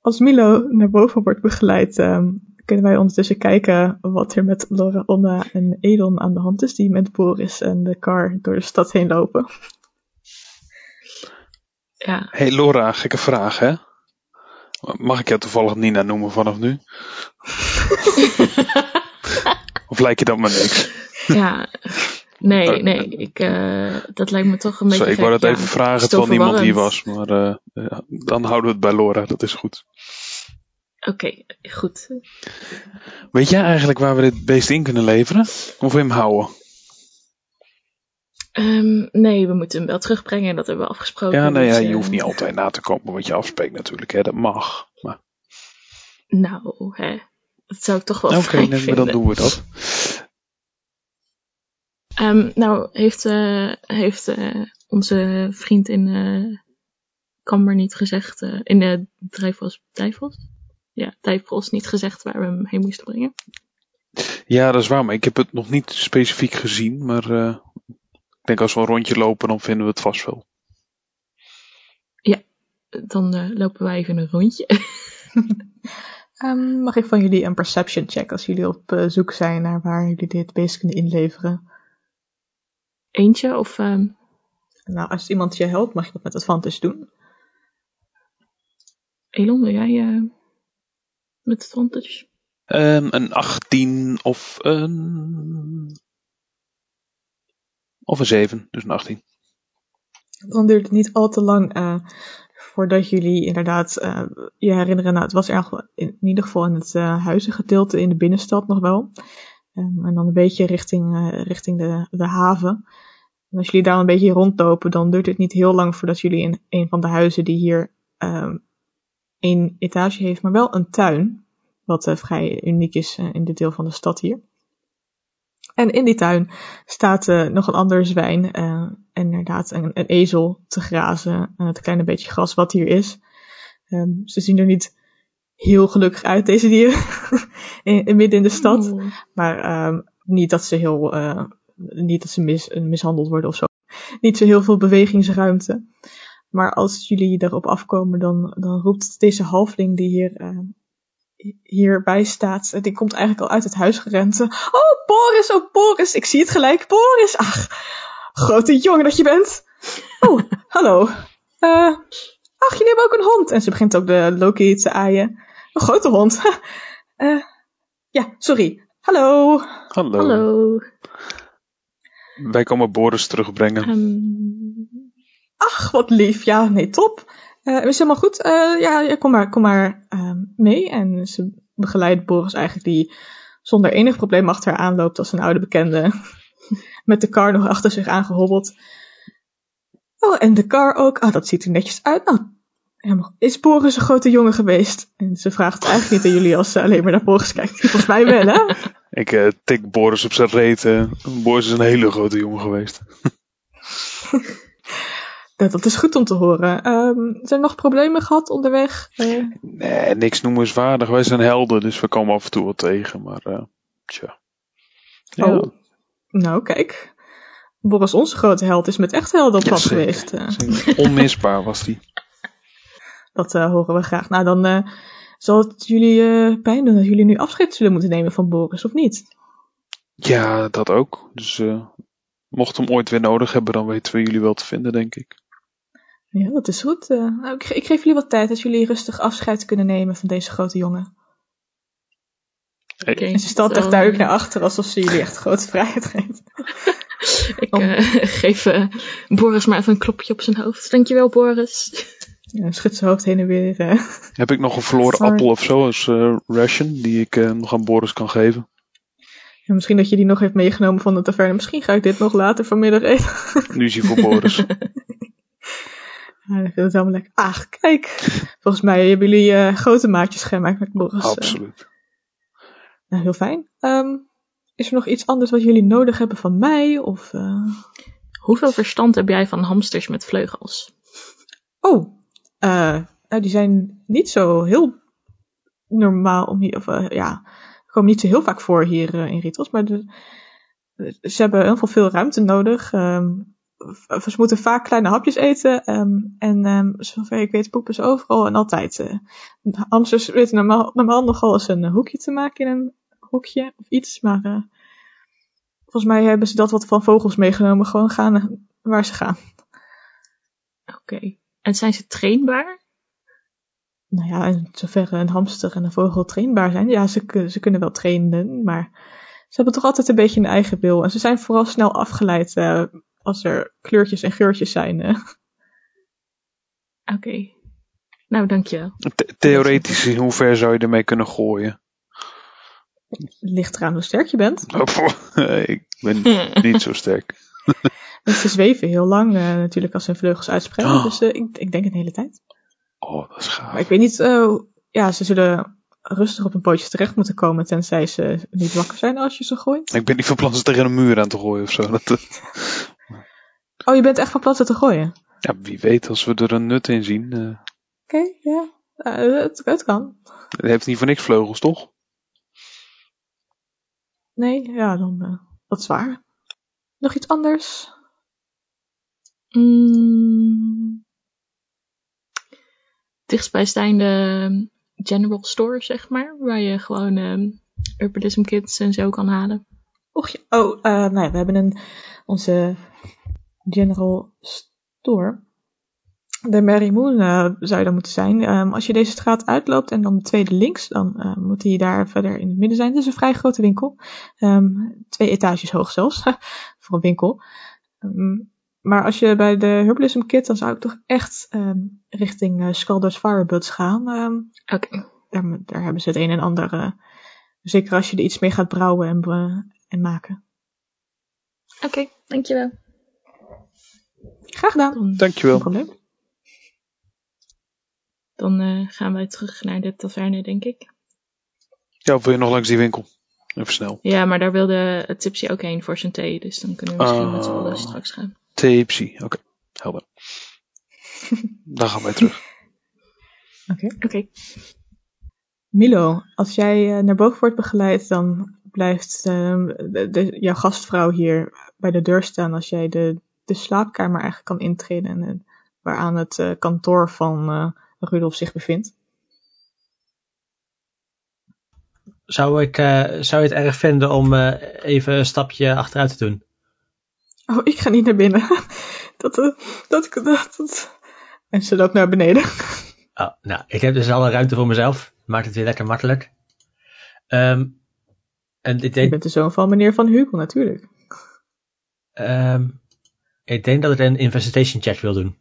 Als Milo naar boven wordt begeleid, ehm, kunnen wij ondertussen kijken wat er met Laura, Onna en Elon aan de hand is, die met Boris en de car door de stad heen lopen. ja. Hey Laura, gekke vraag hè? Mag ik jou toevallig Nina noemen vanaf nu? (laughs) Of lijkt je dat maar niks? ja. Nee, nee, ik, eh, dat lijkt me toch een beetje Zo, ik wou dat ja. even vragen terwijl niemand hier was. Maar eh, ja, dan houden we het bij Laura, dat is goed. Oké, goed. Weet jij eigenlijk waar we dit beest in kunnen leveren? Of hem houden? Ehm, nee, we moeten hem wel terugbrengen, dat hebben we afgesproken. Ja, dus, ja, je hoeft niet altijd na te komen wat je afspreekt natuurlijk. Hè? Dat mag. Maar Nou, hè. Dat zou ik toch wel oké, fijn nee, maar dan doen we dat. Ehm, nou, heeft, eh, heeft eh, onze vriend in Kamber niet gezegd, in de Drijfos, Dijfos? Ja, Dijfos niet gezegd waar we hem heen moesten brengen. Ja, dat is waar, maar ik heb het nog niet specifiek gezien. Maar denk als we een rondje lopen, dan vinden we het vast wel. Dan eh, lopen wij even een rondje. (laughs) Ehm, mag ik van jullie een perception check als jullie op eh, zoek zijn naar waar jullie dit beest kunnen inleveren? Eentje of... ehm, Nou, als iemand je helpt, mag je dat met advantage doen. Elon, wil jij eh, met het advantage? Ehm, een 18 of een. Of een 7, dus een 18. Dan duurt het niet al te lang eh, voordat jullie inderdaad eh, je herinneren. Nou, het was erg, in ieder geval in het eh huizengedeelte in de binnenstad nog wel. Ehm, en dan een beetje richting, richting de, de haven. En als jullie daar een beetje rondlopen, dan duurt het niet heel lang voordat jullie in een van de huizen die hier ehm één etage heeft, maar wel een tuin. Wat vrij uniek is in dit deel van de stad hier. En in die tuin staat eh, nog een ander zwijn eh, en inderdaad een, een ezel te grazen. En het kleine beetje gras wat hier is. Ehm, ze zien er niet heel gelukkig uit, deze dieren. (laughs) in, in- midden in de stad. Maar ehm, niet dat ze heel, eh, niet dat ze mis, mishandeld worden of zo. Niet zo heel veel bewegingsruimte. Maar als jullie erop afkomen, dan, dan roept deze halfling die hier, eh, hierbij staat. eh, Die komt eigenlijk al uit het huis gerend. Oh, Boris, oh Boris, ik zie het gelijk. Boris, ach, grote jongen dat je bent. Oh, (laughs) hallo. Eh, ach, jullie hebben ook een hond. En ze begint ook de Loki te aaien. Een grote hond. (laughs) Eh, ja, sorry. Hallo. Hallo. Hallo. Wij komen Boris terugbrengen. Ehm, Ach, wat lief. Ja, nee, top. Eh is helemaal goed. Eh, ja, kom maar, kom maar ehm, mee. En ze begeleidt Boris eigenlijk die zonder enig probleem achter haar aanloopt als een oude bekende. (laughs) Met de kar nog achter zich aangehobbeld. Oh, en de kar ook. Ah, dat ziet er netjes uit. Nou, helemaal. Is Boris een grote jongen geweest? En ze vraagt eigenlijk niet aan jullie als ze alleen maar naar Boris kijkt. Volgens mij wel, hè? (laughs) Ik eh, tik Boris op zijn reet. Boris is een hele grote jongen geweest. (laughs) Dat, dat is goed om te horen. Ehm, zijn er nog problemen gehad onderweg? Eh, Nee, niks noemenswaardig. Wij zijn helden, dus we komen af en toe wat tegen. Maar, eh tja. Ja, Oh. Nou, kijk. Boris, onze grote held, is met echt helden op pad geweest. Eh, zeker. Onmisbaar was die. (laughs) dat eh, horen we graag. Nou, dan eh, zal het jullie eh, pijn doen dat jullie nu afscheid zullen moeten nemen van Boris, of niet? Ja, dat ook. Dus eh mocht hem ooit weer nodig hebben, dan weten we jullie wel te vinden, denk ik. Ja, dat is goed. Eh, nou, ik, ge- ik geef jullie wat tijd dat jullie rustig afscheid kunnen nemen van deze grote jongen. oké. En ze staat echt duidelijk naar achter, alsof ze jullie echt grote vrijheid geeft. (laughs) Ik Om- eh, geef eh, Boris maar even een klopje op zijn hoofd. Dankjewel, Boris. (laughs) Ja, schudt zijn hoofd heen en weer. Heb ik nog een verloren Sorry. appel of zo als eh, ration, die ik eh, nog aan Boris kan geven? Ja, misschien dat je die nog heeft meegenomen van de taverne. Misschien ga ik dit nog later vanmiddag eten. Nu is hij voor Boris. (laughs) Ja, ik vind het helemaal lekker. Ach, kijk. Volgens mij hebben jullie eh, grote maatjes gemaakt met Boris. eh. Absoluut. Nou, heel fijn. Ehm, is er nog iets anders wat jullie nodig hebben van mij? Of, eh, Hoeveel verstand heb jij van hamsters met vleugels? Oh, eh, nou, die zijn niet zo heel normaal om hier, of eh, ja, komen niet zo heel vaak voor hier eh, in Ritos, maar de- ze hebben heel veel, veel ruimte nodig. ehm, v- ze moeten vaak kleine hapjes eten ehm, en ehm, zover ik weet poepen ze overal en altijd. eh. hamsters weten normaal, normaal nogal eens een hoekje te maken in een hokje of iets, maar eh, volgens mij hebben ze dat wat van vogels meegenomen, gewoon gaan eh, waar ze gaan. Oké. En zijn ze trainbaar? Nou ja, in zoverre een hamster en een vogel trainbaar zijn. Ja, ze, ze kunnen wel trainen, maar ze hebben toch altijd een beetje een eigen wil. En ze zijn vooral snel afgeleid eh, als er kleurtjes en geurtjes zijn. eh. Oké. Nou, dankjewel. The- theoretisch, in hoever zou je ermee kunnen gooien? Ligt eraan hoe sterk je bent. (laughs) ik ben (laughs) niet zo sterk. (laughs) Ze zweven heel lang eh, natuurlijk als ze hun vleugels uitspreiden. Oh. Dus eh, ik, ik denk een hele tijd. Oh, dat is gaaf. Maar ik weet niet, eh, ja, ze zullen rustig op hun pootjes terecht moeten komen. Tenzij ze niet wakker zijn als je ze gooit. Ik ben niet van plan ze tegen een muur aan te gooien of zo. Dat, Oh, je bent echt van plan te gooien? ja, wie weet, als we er een nut in zien. eh, Oké, ja. Eh, het, het kan. het heeft niet voor niks vleugels, toch? Nee, ja, dan eh wat zwaar. Nog iets anders? Mm. Dichtstbijzijnde general store, zeg maar. Waar je gewoon ehm herbalism kits en zo kan halen. Och, ja. oh, eh, nou ja, we hebben een, onze general store. De Mary Moon eh, zou je dan moeten zijn. Ehm, als je deze straat uitloopt en dan de tweede links, dan eh, moet die daar verder in het midden zijn. Het is een vrij grote winkel. Ehm, twee etages hoog zelfs, (laughs) voor een winkel. Ehm, maar als je bij de Herbalism Kit, dan zou ik toch echt richting eh Scalders Firebuds gaan. Oké. daar, daar hebben ze het een en ander. zeker als je er iets mee gaat brouwen en, en maken. Oké, dankjewel. Graag gedaan. Dan, Geen Dankjewel. probleem. dan eh, gaan wij terug naar de taverne, denk ik. Ja, of wil je nog langs die winkel? Even snel. Ja, maar daar wilde Tipsy ook heen voor zijn thee. Dus dan kunnen we misschien met z'n allen straks gaan. Tipsy. Oké, helder. (laughs) Dan gaan wij terug. Oké. Oké. Milo, als jij eh, naar boven wordt begeleid, dan blijft ehm, de, de- jouw gastvrouw hier bij de deur staan als jij de, de slaapkamer eigenlijk kan intreden. En, eh, waaraan het eh, kantoor van eh, Rudolf zich bevindt. Zou, ik, zou je het erg vinden om even een stapje achteruit te doen? Oh, ik ga niet naar binnen. (laughs) dat, dat, dat, dat. En ze loopt naar beneden. (laughs) Oh, nou, ik heb dus alle ruimte voor mezelf. Maakt het weer lekker makkelijk. Ehm, en ik Je denk, bent de zoon van meneer Van Hugel, natuurlijk. ehm, ik denk dat ik een investigation check wil doen.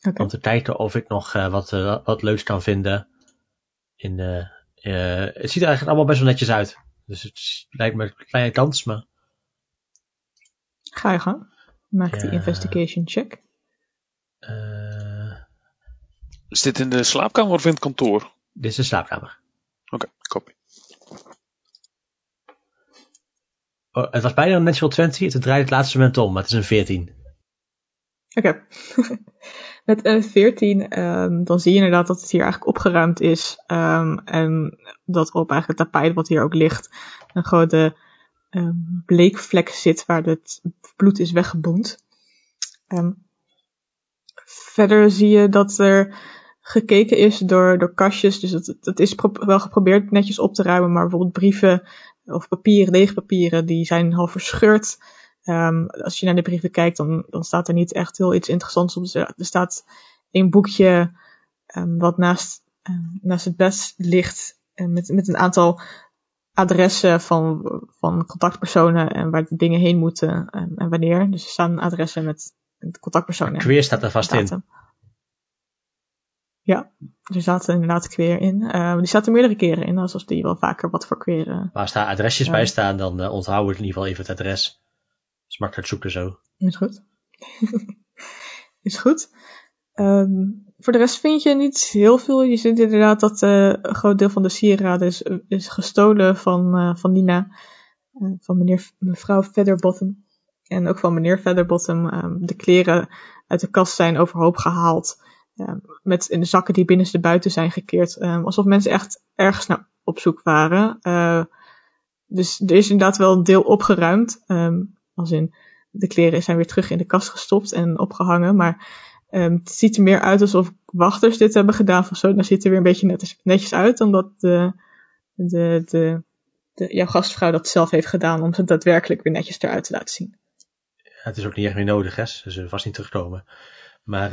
Oké. Om te kijken of ik nog eh, wat, eh, wat leuks kan vinden. In, eh, het ziet er eigenlijk allemaal best wel netjes uit. Dus het lijkt me een kleine kans, maar Ga je gang. Maak die investigation check. eh, Is dit in de slaapkamer of in het kantoor? dit is de slaapkamer. Oké, copy. Oh, het was bijna een natural 20, het draait het laatste moment om, maar het is een 14. Oké. (laughs) Met een 14, ehm, dan zie je inderdaad dat het hier eigenlijk opgeruimd is. ehm, en dat op eigenlijk het tapijt wat hier ook ligt, een grote ehm, bleekvlek zit waar het bloed is weggeboend. Verder zie je dat er gekeken is door, door kastjes. Dus het, het is wel geprobeerd netjes op te ruimen, maar bijvoorbeeld brieven of papieren, leegpapieren, die zijn half verscheurd. Ehm, als je naar de brieven kijkt, dan, dan staat er niet echt heel iets interessants op. Dus er staat een boekje ehm, wat naast, ehm, naast het bed ligt. eh, met, met een aantal adressen van, van contactpersonen en waar de dingen heen moeten en wanneer. Dus er staan adressen met, met contactpersonen. Queer staat er vast in. Ja, er staat inderdaad queer in. Ehm, die er meerdere keren in, alsof die wel vaker wat voor queer... eh, Maar als daar adresjes bij staan, dan eh, onthouden we in ieder geval even het adres. is makkelijk zoeken zo. Is goed. (laughs) is goed. Ehm, voor de rest vind je niet heel veel. Je ziet inderdaad dat eh, een groot deel van de sieraden is, is gestolen van, eh, van Nina. eh, van meneer, mevrouw Featherbottom. En ook van meneer Featherbottom. Ehm, de kleren uit de kast zijn overhoop gehaald. Ehm, met in de zakken die binnenste buiten zijn gekeerd. ehm, alsof mensen echt ergens naar op zoek waren. Eh, dus er is inderdaad wel een deel opgeruimd. ehm, als in de kleren zijn weer terug in de kast gestopt en opgehangen. Maar het ziet er meer uit alsof wachters dit hebben gedaan. Van zo, dan ziet er weer een beetje netjes, uit. Dan dat de, de, de, jouw gastvrouw dat zelf heeft gedaan. Om ze daadwerkelijk weer netjes eruit te laten zien. Het is ook niet echt meer nodig, hè. Ze zullen vast niet terugkomen. Maar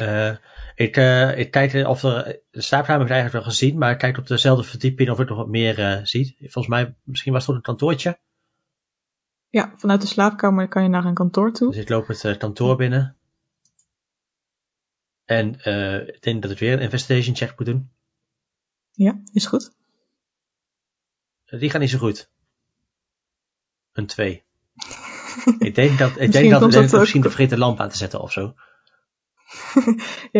eh, ik, eh, ik kijk of er... De slaapkamer heb ik eigenlijk wel gezien, maar ik kijk op dezelfde verdieping of ik nog wat meer eh zie. Volgens mij, misschien was het een kantoortje. Ja, vanuit de slaapkamer kan je naar een kantoor toe. Dus ik loop het kantoor binnen. En ik denk dat ik weer een investigation check moet doen. Ja, is goed. Die gaat niet zo goed. Een 2. (laughs) ik denk dat, ik Misschien denk dat, dat misschien de vergeten lamp aan te zetten of zo. (laughs)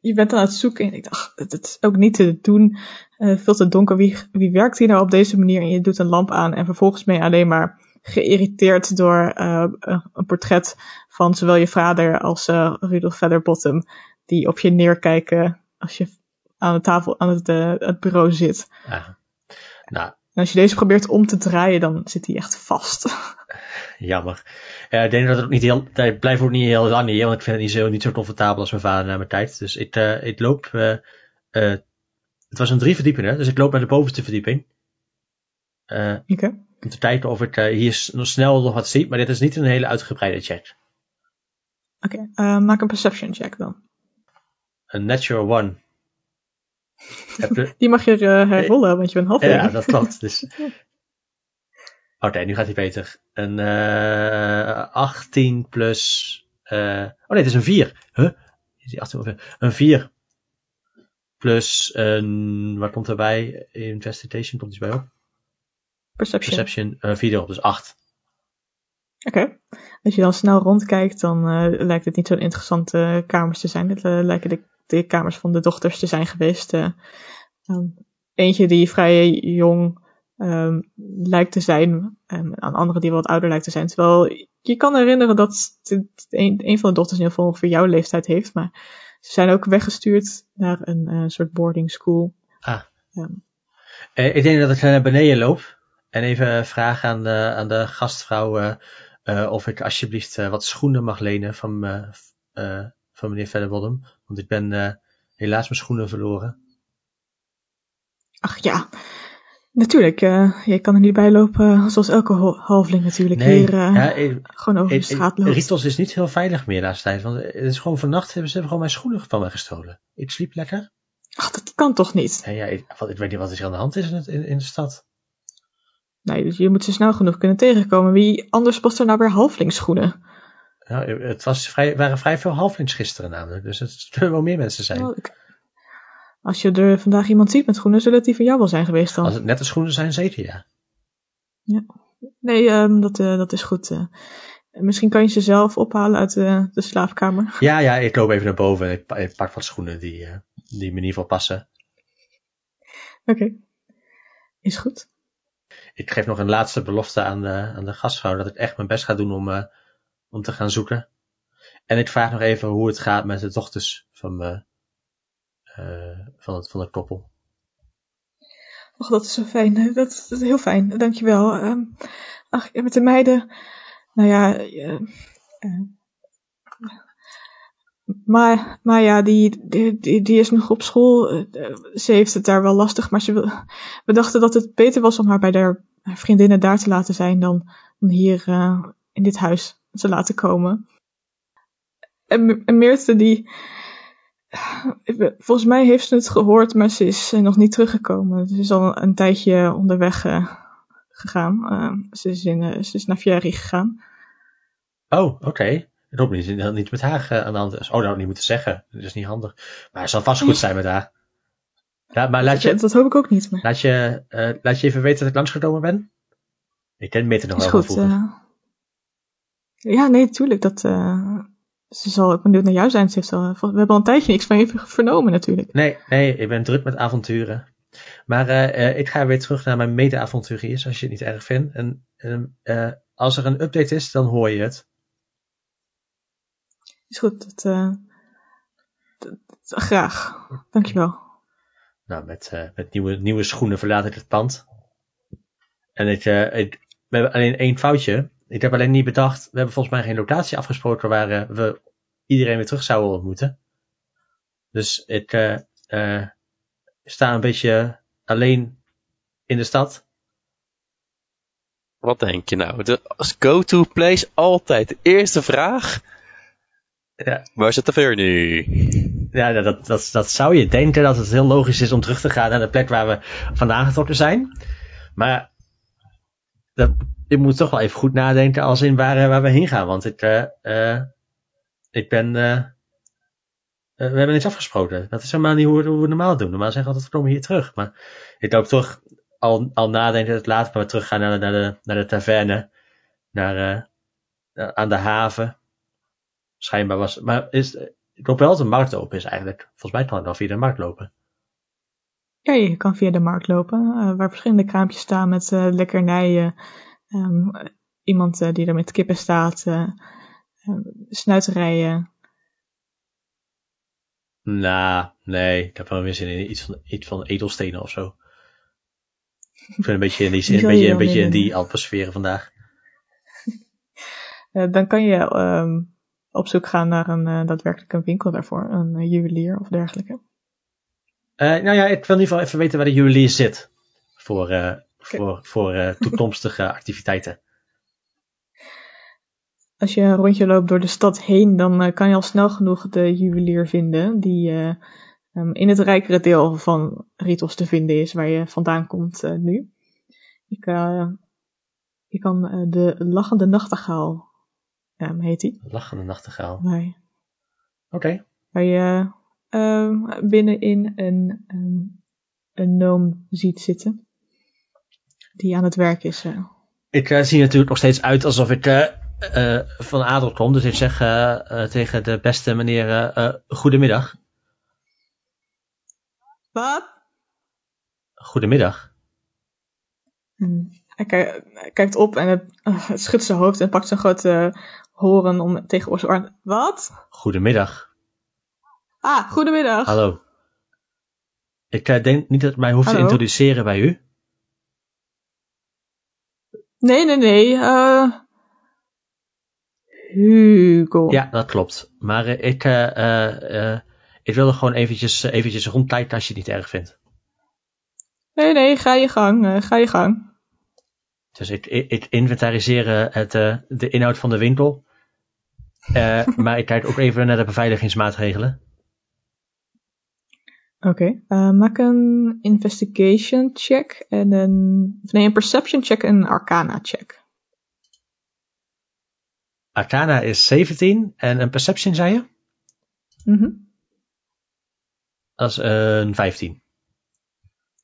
Je, bent aan het zoeken en ik dacht, het, is ook niet te doen. eh, veel te donker. Wie, wie werkt hier nou op deze manier? En je doet een lamp aan en vervolgens ben je alleen maar geïrriteerd door eh, een portret van zowel je vader als eh, Rudolf Featherbottom. Die op je neerkijken als je aan de tafel, aan het, het bureau zit. Ja. Nou, als je deze probeert om te draaien, dan zit hij echt vast. jammer. Ik denk dat het ook niet heel, ik blijf ook niet heel lang hier, want ik vind het niet zo, niet zo comfortabel als mijn vader na mijn tijd. Dus ik, eh, ik loop, eh, eh, het was een drie verdiepingen, dus ik loop naar de bovenste verdieping. Oké. om te kijken of ik hier nog snel nog wat zie, maar dit is niet een hele uitgebreide check. Oké, maak een perception check dan. Een natural one. Die mag je eh, herrollen, want je bent half ja, dat klopt. Dus... (laughs) Oké, nu gaat hij beter. Een eh 18 plus. eh oh nee, het is een 4. Huh? Is die 18 of een- Een 4. Plus een. Wat komt erbij? Investigation komt iets bij op. Perception. Perception. Een 4 erop, dus 8. Oké. Als je dan snel rondkijkt, dan eh, lijkt het niet zo'n interessante kamers te zijn. Het eh, lijken de, de kamers van de dochters te zijn geweest. eh. Ehm, eentje die vrij jong ehm, lijkt te zijn. En een andere die wat ouder lijkt te zijn. Terwijl je kan herinneren dat een, een van de dochters in ieder geval ongeveer jouw leeftijd heeft. Maar ze zijn ook weggestuurd naar een eh, soort boarding school. Ah. Ja. Eh, ik denk dat ik naar beneden loop en even vraag aan de, aan de gastvrouw eh, of ik alsjeblieft wat schoenen mag lenen van, van meneer Verderbodem. Want ik ben eh, helaas mijn schoenen verloren. Ach ja, natuurlijk. eh je kan er niet bij lopen zoals elke halfling natuurlijk Nee, hier eh, ja, eh, gewoon over de eh, straat eh, loopt. Ritos is niet heel veilig meer tijd. Want het is gewoon vannacht hebben ze gewoon mijn schoenen van mij gestolen. Ik sliep lekker. Ach, dat kan toch niet? En ja, ik, wat, ik weet niet wat er aan de hand is in, het, in, in de stad. Nee, dus je moet ze snel genoeg kunnen tegenkomen. Wie anders past er nou weer halflingsschoenen? Nou, het was vrij, waren vrij veel halflings gisteren namelijk. Dus het (laughs) zullen wel meer mensen zijn. Ik- Als je er vandaag iemand ziet met schoenen, zullen het die van jou wel zijn geweest dan. Als het nette schoenen zijn, zeker ja. Nee, ehm, dat, eh, dat is goed. eh. misschien kan je ze zelf ophalen uit eh, de slaapkamer. (laughs) Ja, ja, ik loop even naar boven en ik, pa- ik pak wat schoenen die, die me in ieder geval passen. Oké. Is goed. Ik geef nog een laatste belofte aan de, aan de gastvrouw dat ik echt mijn best ga doen om, om te gaan zoeken. En ik vraag nog even hoe het gaat met de dochters van, me, eh, van, het, van het koppel. Och, dat is zo fijn. Eh, Dat, is heel fijn. Dankjewel. Ehm ach, met de meiden. Nou ja. eh, eh, maar, ja, die, die, die, is nog op school. Eh, eh, ze heeft het daar wel lastig, maar ze we dachten dat het beter was om haar bij haar vriendinnen daar te laten zijn dan, dan hier eh, in dit huis te laten komen. En, en Meerte, die. Volgens mij heeft ze het gehoord, maar ze is eh, nog niet teruggekomen. Ze is al een, tijdje onderweg eh, gegaan. Eh, ze, is in, eh, ze is naar Fieri gegaan. Oh, oké. Niet dat het niet met haar aan de hand is. Oh, dat had ik niet moeten zeggen. Dat is niet handig. Maar het zal vast goed zijn met haar. Ja, maar laat Dat, je, dat hoop ik ook niet. Maar laat je, laat je even weten dat ik langsgekomen ben? Ik ken Mitte nog is wel van goed. vroeger. Eh. ja, nee, tuurlijk. Dat, eh, ze zal ook benieuwd naar jou zijn. Ze heeft al, we hebben al een tijdje niks van je vernomen natuurlijk. Nee, nee, ik ben druk met avonturen. Maar eh, eh, ik ga weer terug naar mijn mede-avonturiers, als je het niet erg vindt. En en, eh, als er een update is, dan hoor je het. Is goed. Dat, eh, dat- dat- graag. Dankjewel. Nou, met, eh, met nieuwe, nieuwe schoenen verlaat ik het pand. En ik, eh, ik, we hebben alleen één foutje. Ik heb alleen niet bedacht, we hebben volgens mij geen locatie afgesproken waar eh, we iedereen weer terug zouden ontmoeten. Dus ik eh, eh, sta een beetje alleen in de stad. Wat denk je nou? De, als go-to place altijd de eerste vraag. Ja. Waar zit de ver nu? Ja, dat, dat, dat, dat zou je denken dat het heel logisch is om terug te gaan naar de plek waar we vandaan getrokken zijn. Maar dat, je moet toch wel even goed nadenken als in waar, eh, waar we heen gaan. Want ik, eh, eh, ik ben. we hebben niks afgesproken. Dat is helemaal niet hoe, we- we normaal doen. Normaal zeggen we altijd: we komen hier terug. Maar ik loop toch al, al nadenken dat het later maar teruggaan naar, de- naar, de, naar de taverne. Naar, aan de haven. Schijnbaar was. Maar is, ik hoop wel dat de markt open is eigenlijk. Volgens mij kan ik wel via de markt lopen. Ja, je kan via de markt lopen, waar verschillende kraampjes staan met lekkernijen. Ehm, iemand eh, die er met kippen staat, eh, snuiterijen. Nou, nee. Ik heb wel weer zin in iets van, iets van edelstenen of zo. Ik ben een beetje in die, (laughs) Die een beetje, je een beetje in die atmosfeer vandaag. (laughs) Eh, dan kan je ehm, op zoek gaan naar een uh, daadwerkelijke winkel daarvoor, een uh, juwelier of dergelijke. Uh, nou ja, ik wil in ieder geval even weten waar de juwelier zit. Voor, voor, voor toekomstige (laughs) activiteiten. Als je een rondje loopt door de stad heen, dan uh, kan je al snel genoeg de juwelier vinden die uh, um, in het rijkere deel van Ritos te vinden is, waar je vandaan komt nu. Ik, je kan de lachende nachtegaal, um, heet die. Lachende nachtegaal. Oké. Okay. Waar je um, binnenin een, een, een noom ziet zitten, die aan het werk is. uh. Ik uh, zie natuurlijk nog steeds uit alsof ik uh, van adel kom. Dus ik zeg tegen de beste meneer: Goedemiddag. Wat? Goedemiddag. Hij, kijk, hij, kijkt op en het, schudt zijn hoofd en pakt zijn grote horen om tegen oor. Wat? Goedemiddag. Ah, goedemiddag. Hallo. Ik eh, denk niet dat het mij hoeft te introduceren bij u. Nee, nee, nee. eh Hugo. Ja, dat klopt. Maar eh, ik, eh, eh, eh, ik wilde gewoon eventjes, eventjes rondkijken als je het niet erg vindt. Nee, nee, ga je gang. ga je gang. Dus ik, ik, ik inventariseer het, eh, de inhoud van de winkel. Eh, (laughs) maar ik kijk ook even naar de beveiligingsmaatregelen. Oké. eh, maak een investigation check en een... of Nee, een perception check en een arcana check. Arcana is 17 en een perception, zei je? Mhm. Dat is een 15.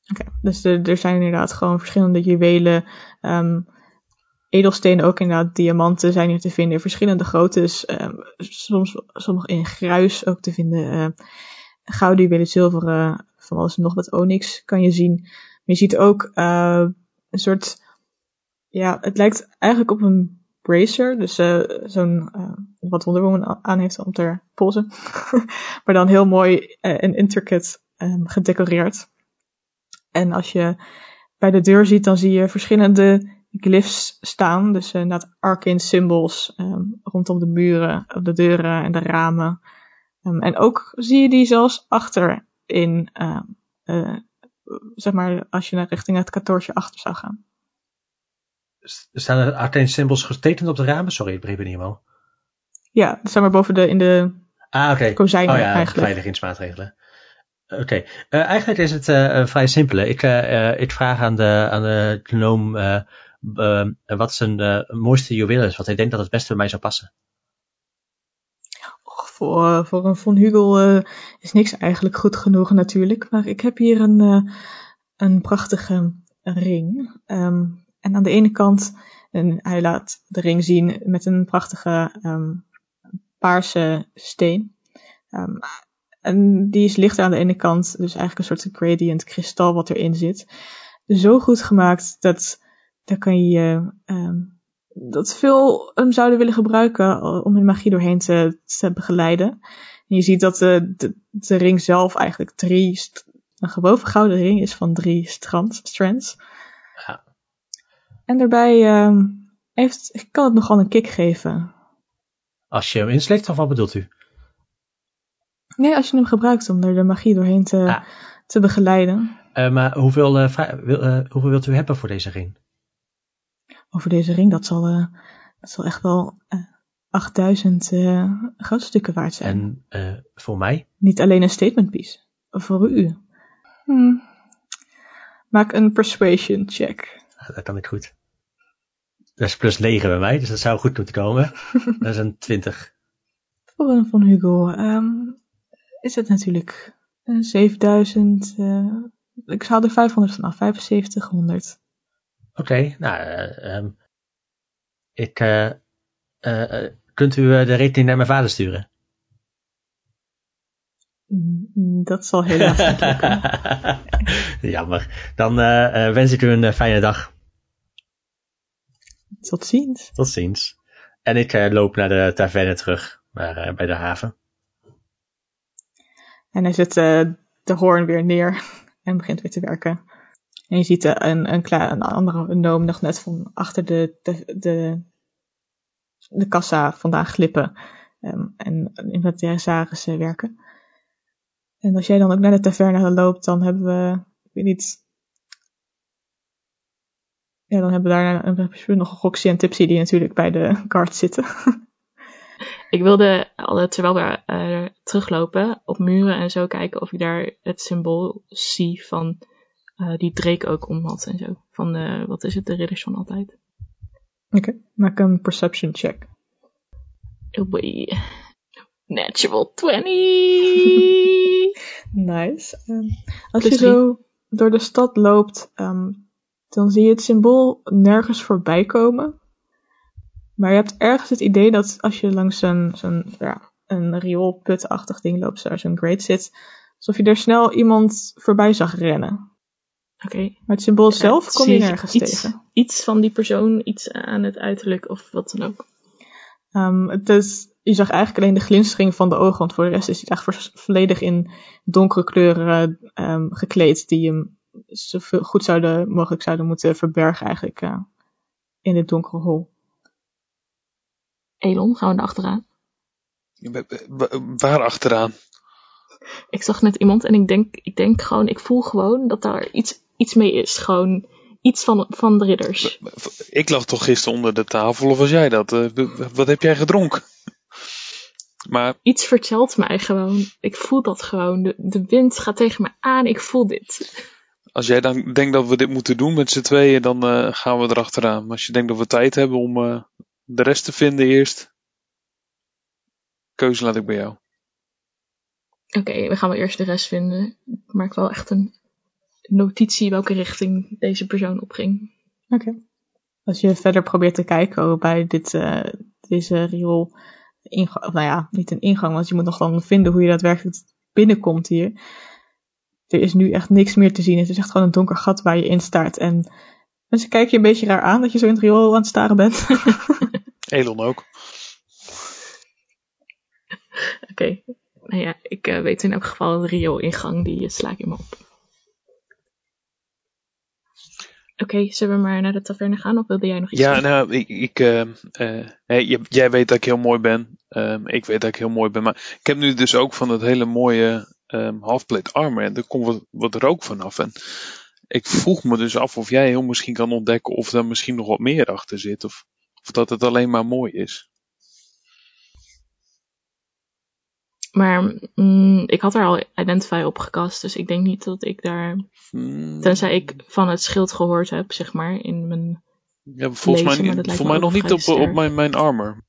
Oké, dus er, er zijn inderdaad gewoon verschillende juwelen, ehm, edelstenen ook inderdaad, diamanten zijn hier te vinden in verschillende groottes, ehm, soms sommige in gruis ook te vinden, ehm, gouden juwelen, zilveren, van alles nog wat onyx kan je zien. Maar je ziet ook eh, een soort, ja, het lijkt eigenlijk op een bracer, dus eh, zo'n, eh, wat Wonder aan heeft om te polsen, (laughs) maar dan heel mooi en intricate ehm, gedecoreerd. En als je bij de deur ziet, dan zie je verschillende glyphs staan. Dus inderdaad arcane symbols um, rondom de muren, op de deuren en de ramen. Um, en ook zie je die zelfs achter in, uh, uh, zeg maar, als je naar richting het kantoortje achter zou gaan. Staan er arcane symbols getekend op de ramen? Sorry, ik begreep het niet helemaal. Ja, zeg maar boven de, in de ah, okay. kozijnen oh, ja, eigenlijk. Oké, okay. uh, eigenlijk is het uh, vrij simpel. Ik, ik vraag aan de, aan de gnoom wat zijn mooiste juweel is, wat hij denkt dat het beste bij mij zou passen. Voor, voor een Von Hugel is niks eigenlijk goed genoeg natuurlijk, maar ik heb hier een, een prachtige ring. Um, en aan de ene kant, en hij laat de ring zien met een prachtige um, paarse steen. Um, en die is lichter aan de ene kant, dus eigenlijk een soort gradient kristal wat erin zit. Zo goed gemaakt dat daar kan je um, dat veel hem zouden willen gebruiken om hun magie doorheen te, te begeleiden. En je ziet dat de, de, de ring zelf eigenlijk drie, een gewoon gouden ring is van drie strand, strands. Ja. En daarbij um, heeft, kan het nogal een kick geven. Als je hem inslikt, of wat bedoelt u? Nee, als je hem gebruikt om er de magie doorheen te, ah. te begeleiden. Uh, maar hoeveel, uh, hoeveel wilt u hebben voor deze ring? Over deze ring, dat zal, eh, dat zal echt wel 8000 goudstukken waard zijn. En voor mij? Niet alleen een statement piece. Voor u. Hm. Maak een persuasion check. Dat kan ik goed. Dat is plus 9 bij mij, dus dat zou goed moeten komen. (laughs) dat is een 20. Voor een van Hugo um, is het natuurlijk 7000. Uh, ik haal er 500 vanaf, 7500. Oké, okay, nou, uh, um, ik, uh, kunt u de rekening naar mijn vader sturen? Dat zal helaas niet lukken. (laughs) Jammer. Dan wens ik u een fijne dag. Tot ziens. Tot ziens. En ik loop naar de taverne terug, bij de haven. En hij zet uh, de hoorn weer neer en begint weer te werken. En je ziet een, een, klein, een andere noom nog net van achter de, de, de, de kassa vandaan glippen. Um, en inventarisaris uh, werken. En als jij dan ook naar de taverne loopt, dan hebben we, ik weet niet... Ja, dan hebben we daar een, nog en Tipsy die natuurlijk bij de kart zitten. (laughs) Ik wilde terwijl we uh, teruglopen op muren en zo kijken of ik daar het symbool zie van uh, die Drake ook om had en zo. Van de, wat is het, de ridders van altijd. Oké, okay, maak een perception check. Oh. Natural 20! (laughs) nice. Um, als je zo door de stad loopt, um, dan zie je het symbool nergens voorbij komen. Maar je hebt ergens het idee dat als je langs een, zo'n ja, een rioolputachtig ding loopt, zoals zo'n grate zit, alsof je er snel iemand voorbij zag rennen. Oké. Okay. Maar het symbool ja, zelf kom je nergens iets, tegen. Iets van die persoon, iets aan het uiterlijk of wat dan ook. Um, het is je zag eigenlijk alleen de glinstering van de ogen, want voor de rest is hij echt volledig in donkere kleuren um, gekleed, die hem zo goed zouden, mogelijk zouden moeten verbergen eigenlijk uh, in dit donkere hol. Elon, gaan we naar achteraan? Waar achteraan? Ik zag net iemand en ik denk, ik denk gewoon, ik voel gewoon dat daar iets, iets mee is. Gewoon iets van, van de ridders. Ik lag toch gisteren onder de tafel of was jij dat? Uh, wat heb jij gedronken? Maar... Iets vertelt mij gewoon. Ik voel dat gewoon. De, de wind gaat tegen me aan. Ik voel dit. Als jij dan denkt dat we dit moeten doen met z'n tweeën, dan uh, gaan we erachteraan. Maar als je denkt dat we tijd hebben om uh, de rest te vinden eerst, keuze laat ik bij jou. Oké, okay, we gaan wel eerst de rest vinden. Ik maak wel echt een notitie welke richting deze persoon opging. Oké. Okay. Als je verder probeert te kijken bij dit, uh, deze riool, ingang, nou ja, niet een ingang, want je moet nog dan vinden hoe je daadwerkelijk binnenkomt hier. Er is nu echt niks meer te zien. Het is echt gewoon een donker gat waar je in staart. En mensen kijken je een beetje raar aan dat je zo in het riool aan het staren bent. (laughs) Elon ook. Oké. Okay. Nou ja, ik uh, weet in elk geval de riool-ingang, die uh, sla ik in me op. Oké, okay, zullen we maar naar de taverne gaan of wilde jij nog iets Ja, nou, ik, ik uh, uh, jij weet dat ik heel mooi ben. Um, ik weet dat ik heel mooi ben. Maar ik heb nu dus ook van dat hele mooie um, halfplate armor. En er komt wat, wat rook vanaf. En ik vroeg me dus af of jij heel misschien kan ontdekken of er misschien nog wat meer achter zit. Of, of dat het alleen maar mooi is. Maar mm, ik had er al Identify op gekast, dus ik denk niet dat ik daar. Mm. Tenzij ik van het schild gehoord heb, zeg maar, in mijn. Ja, volgens lezen, mij, volgens mij nog niet op, op mijn, mijn armor.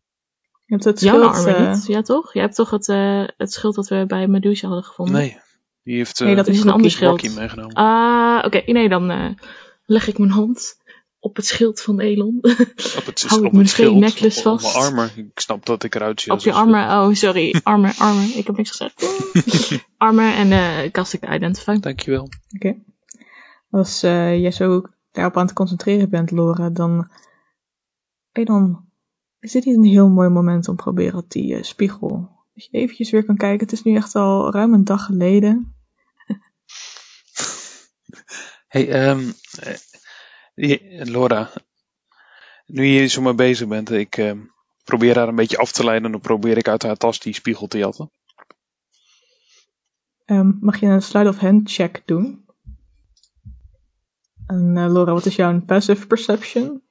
Je hebt het schild. Jouw armor uh, niet? Ja, toch? Je hebt toch het, uh, het schild dat we bij Medusa hadden gevonden? Nee, die heeft uh, nee, dat is een ander schild. meegenomen. Ah, oké. Okay. Nee, dan leg ik mijn hand op het schild van Elon. Op het, (laughs) Hou ik op het schild, necklace vast. Op mijn armor. Ik snap dat ik eruit zie. Op je armor. Oh, sorry. Armor, armor. Ik heb niks gezegd. (laughs) (laughs) armor en uh, Identify. Dankjewel. Oké. Okay. Als uh, jij zo daarop aan het concentreren bent, Laura, dan... Elon, is dit niet een heel mooi moment om te proberen op die uh, spiegel? Dat je eventjes weer kan kijken. Het is nu echt al ruim een dag geleden. hey, um, Laura, nu je zo mee bezig bent, ik uh, probeer haar een beetje af te leiden en dan probeer ik uit haar tas die spiegel te jatten. Um, mag je een slide of hand check doen? En uh, Laura, wat is jouw passive perception?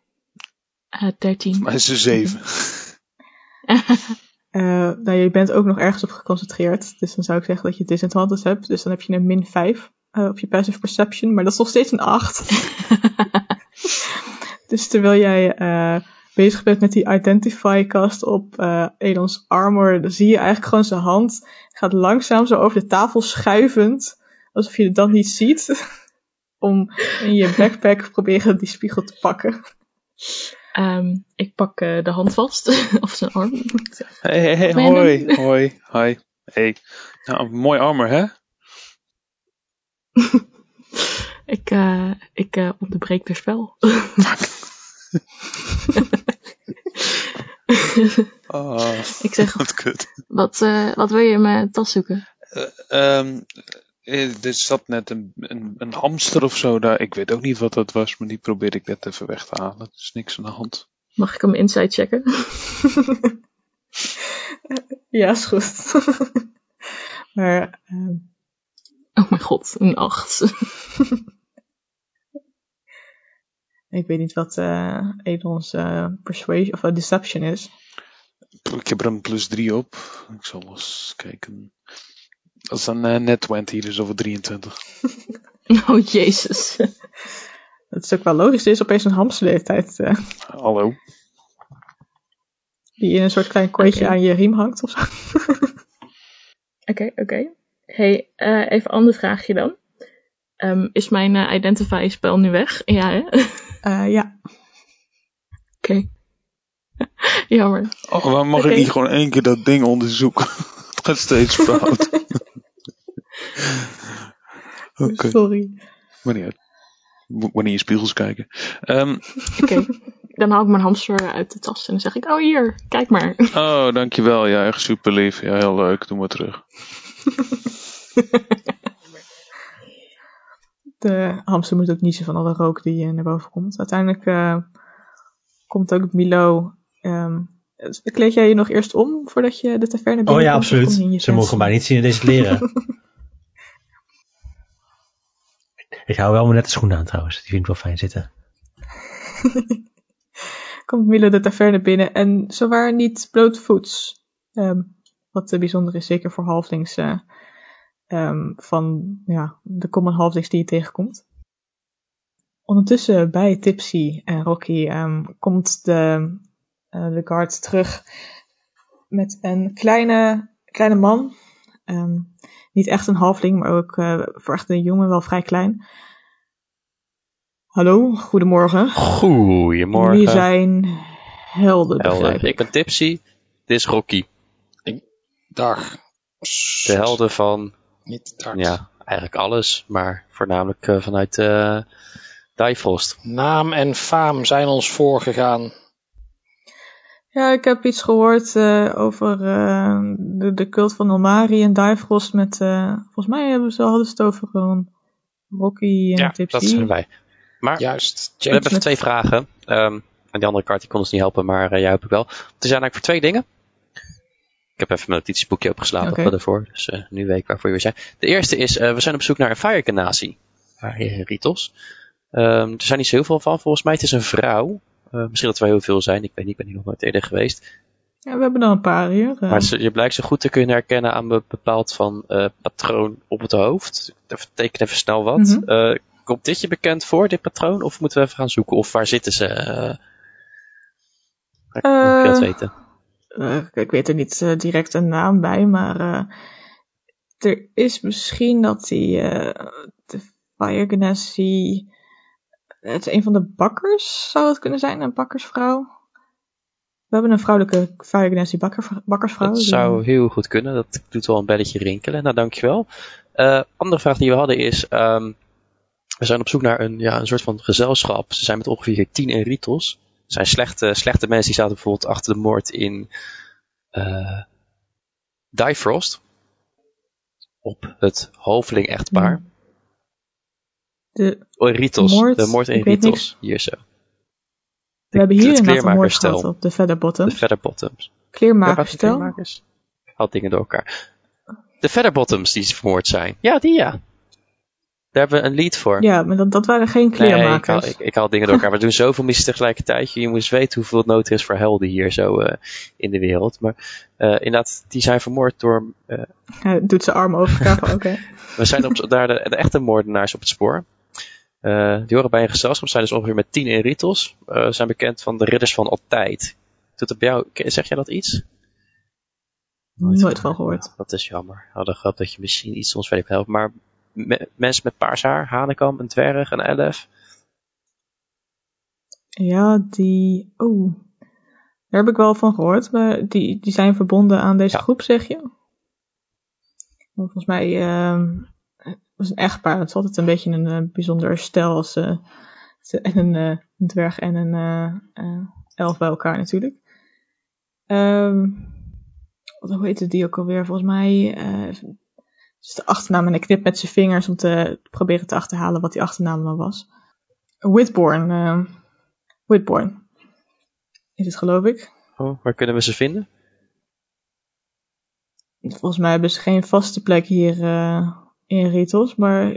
Uh, 13. Maar is een 7. uh, nou, je bent ook nog ergens op geconcentreerd, dus dan zou ik zeggen dat je disadvantage hebt. Dus dan heb je een min 5 uh, op je passive perception, maar dat is nog steeds een 8. (laughs) (laughs) dus terwijl jij uh, bezig bent met die identify cast op uh, Elons armor, dan zie je eigenlijk gewoon zijn hand gaat langzaam zo over de tafel schuivend, alsof je het dan niet ziet, (laughs) om in je backpack proberen die spiegel te pakken. Um, ik pak uh, de hand vast, (laughs) of zijn arm. Hey, hey, hey hoi, hoi, hoi. Hey. Nou, mooi armor, hè? Ik uh, ik uh, onderbreek het spel. oh, ik zeg, wat kut. Wat, uh, wat wil je in mijn tas zoeken? Um, er zat net een, een, een, hamster of zo daar. Ik weet ook niet wat dat was, maar die probeerde ik net even weg te halen. Er is niks aan de hand. Mag ik hem inside checken? (laughs) ja, is goed. (laughs) maar... Um... Oh mijn god, een 8. Ik weet niet wat uh, Edons uh, persuasion of uh, deception is. Ik heb er een plus 3 op. Ik zal eens kijken. Dat is een uh, net 20, dus over 23. (laughs) oh jezus. (laughs) Dat is ook wel logisch. Er is opeens een hamsterleeftijd. Uh, Hallo. Die in een soort klein kooitje okay. aan je riem hangt of zo. (laughs) Oké, oké. Okay, okay. Hey, uh, even een ander vraagje dan. Um, is mijn uh, Identify spel nu weg? Ja, hè? Uh, ja. Oké. Okay. (laughs) Jammer. Oh, waarom mag okay. ik niet gewoon één keer dat ding onderzoeken? (laughs) Het gaat steeds fout. (laughs) okay. Sorry. Wanneer? Wanneer je spiegels kijken. Um, Oké. dan haal ik mijn hamster uit de tas en dan zeg ik, oh hier, kijk maar. Oh, dankjewel. Ja, echt super lief. Ja, heel leuk. Doe maar terug. De hamster moet ook niezen van alle rook die eh, naar boven komt. Uiteindelijk eh, komt ook Milo. ehm, kleed jij je nog eerst om voordat je de taverne Oh binnenkomt? ja, je in absoluut. Ze mogen mij niet zien in deze kleren. (laughs) ik hou wel mijn nette schoenen aan trouwens. Die vind ik wel fijn zitten. (laughs) komt Milo de taverne binnen en zowaar niet blootvoets. Ehm, wat eh, bijzonder is, zeker voor halflings eh, ehm, van ja, de common halflings die je tegenkomt. Ondertussen bij Tipsy en Rocky ehm, komt de, eh, de guard terug met een kleine, kleine man. Ehm, niet echt een halfling, maar ook eh, voor echt een jongen wel vrij klein. Hallo, goedemorgen. Goedemorgen. Jullie zijn helden, ik. Ik ben Tipsy. Dit is Rocky. Dag. De helden van, Niet ja, eigenlijk alles. Maar voornamelijk eh, vanuit eh Difrost. Naam en faam zijn ons voorgegaan. Ja, ik heb iets gehoord eh, over de, de cult van Ilmari en Difrost met, eh, volgens mij hebben ze, hadden ze het over gewoon Rocky en Ja, Tipsy. dat zijn wij. Maar Juist. we hebben even twee vragen. Ehm, en die andere kaart die kon ons niet helpen, maar eh, jij heb ik wel. Het zijn eigenlijk voor twee dingen. Ik heb even mijn notitieboekje opgeslagen okay. daarvoor. Dus eh, nu weet ik waarvoor je weer zijn. De eerste is, eh, we zijn op zoek naar een je Ritos. Ehm, er zijn niet zo heel veel van volgens mij. Het is een vrouw. Eh, misschien dat er wel heel veel zijn. Ik weet niet, ik ben hier nog nooit eerder geweest. Ja, we hebben er een paar hier. Maar ze, je blijkt zo goed te kunnen herkennen aan een bepaald van patroon op het hoofd. Even teken even snel wat. Mhm. Komt dit je bekend voor, dit patroon? Of moeten we even gaan zoeken? Of waar zitten ze? Eh, ik wil dat weten. Eh, ik weet er niet eh, direct een naam bij, maar eh, er is misschien dat die de Fire Genasi, het is een van de bakkers zou het kunnen zijn, een bakkersvrouw. We hebben een vrouwelijke Fire Genasi bakker, bakkersvrouw. Dat die- zou heel goed kunnen. Dat doet wel een belletje rinkelen. Nou, dankjewel. Andere vraag die we hadden is... ehm, we zijn op zoek naar een, ja, een soort van gezelschap. Ze zijn met ongeveer tien Eritos. Er zijn slechte, slechte mensen die zaten bijvoorbeeld achter de moord in eh Difrost. Op het hoveling-echtpaar. de, Oh, Ritos. Moord? de moord in Ritos. Hier zo. we hebben hier een moord gehad op de Featherbottom. De Featherbottoms. Kleermakerstel. Haal dingen door elkaar. De Featherbottoms die vermoord zijn. Ja, die ja. Daar hebben we een lead voor. Ja, maar dat, dat waren geen Nee, ik haal, kleermakers. ik, ik haal dingen door elkaar. We doen zoveel missies tegelijkertijd. Je moet eens weten hoeveel het nodig is voor helden hier zo eh, in de wereld. Maar eh, inderdaad, die zijn vermoord door... eh, Hij doet zijn armen over oké. (laughs) we zijn op, daar de, de echte moordenaars op het spoor. Die horen bij een gezelschap. zijn dus ongeveer met tien Eritos. Eh zijn bekend van de ridders van altijd. Doet bij jou, zeg jij dat iets? Nooit van gehoord. Dat is jammer. Hadden gehoopt dat je misschien iets ons verder kan helpen. Maar me- mensen met paars haar, Hanekam, een dwerg, een elf. Ja, die. Oh. Daar heb ik wel van gehoord, maar die, die zijn verbonden aan deze Ja. groep, zeg je? Volgens mij het was een echtpaar. Het is altijd een beetje een eh, bijzonder stel als en een, eh, een dwerg en een eh, eh, elf bij elkaar natuurlijk. Ehm wat hoe heette die ook alweer? Volgens mij eh, is de achternaam en hij knipt met zijn vingers om te proberen te achterhalen wat die achternaam dan was. Whitborn. eh, Whitborn. Is het geloof ik. Oh, waar kunnen we ze vinden? Volgens mij hebben ze geen vaste plek hier eh, in Ritos, maar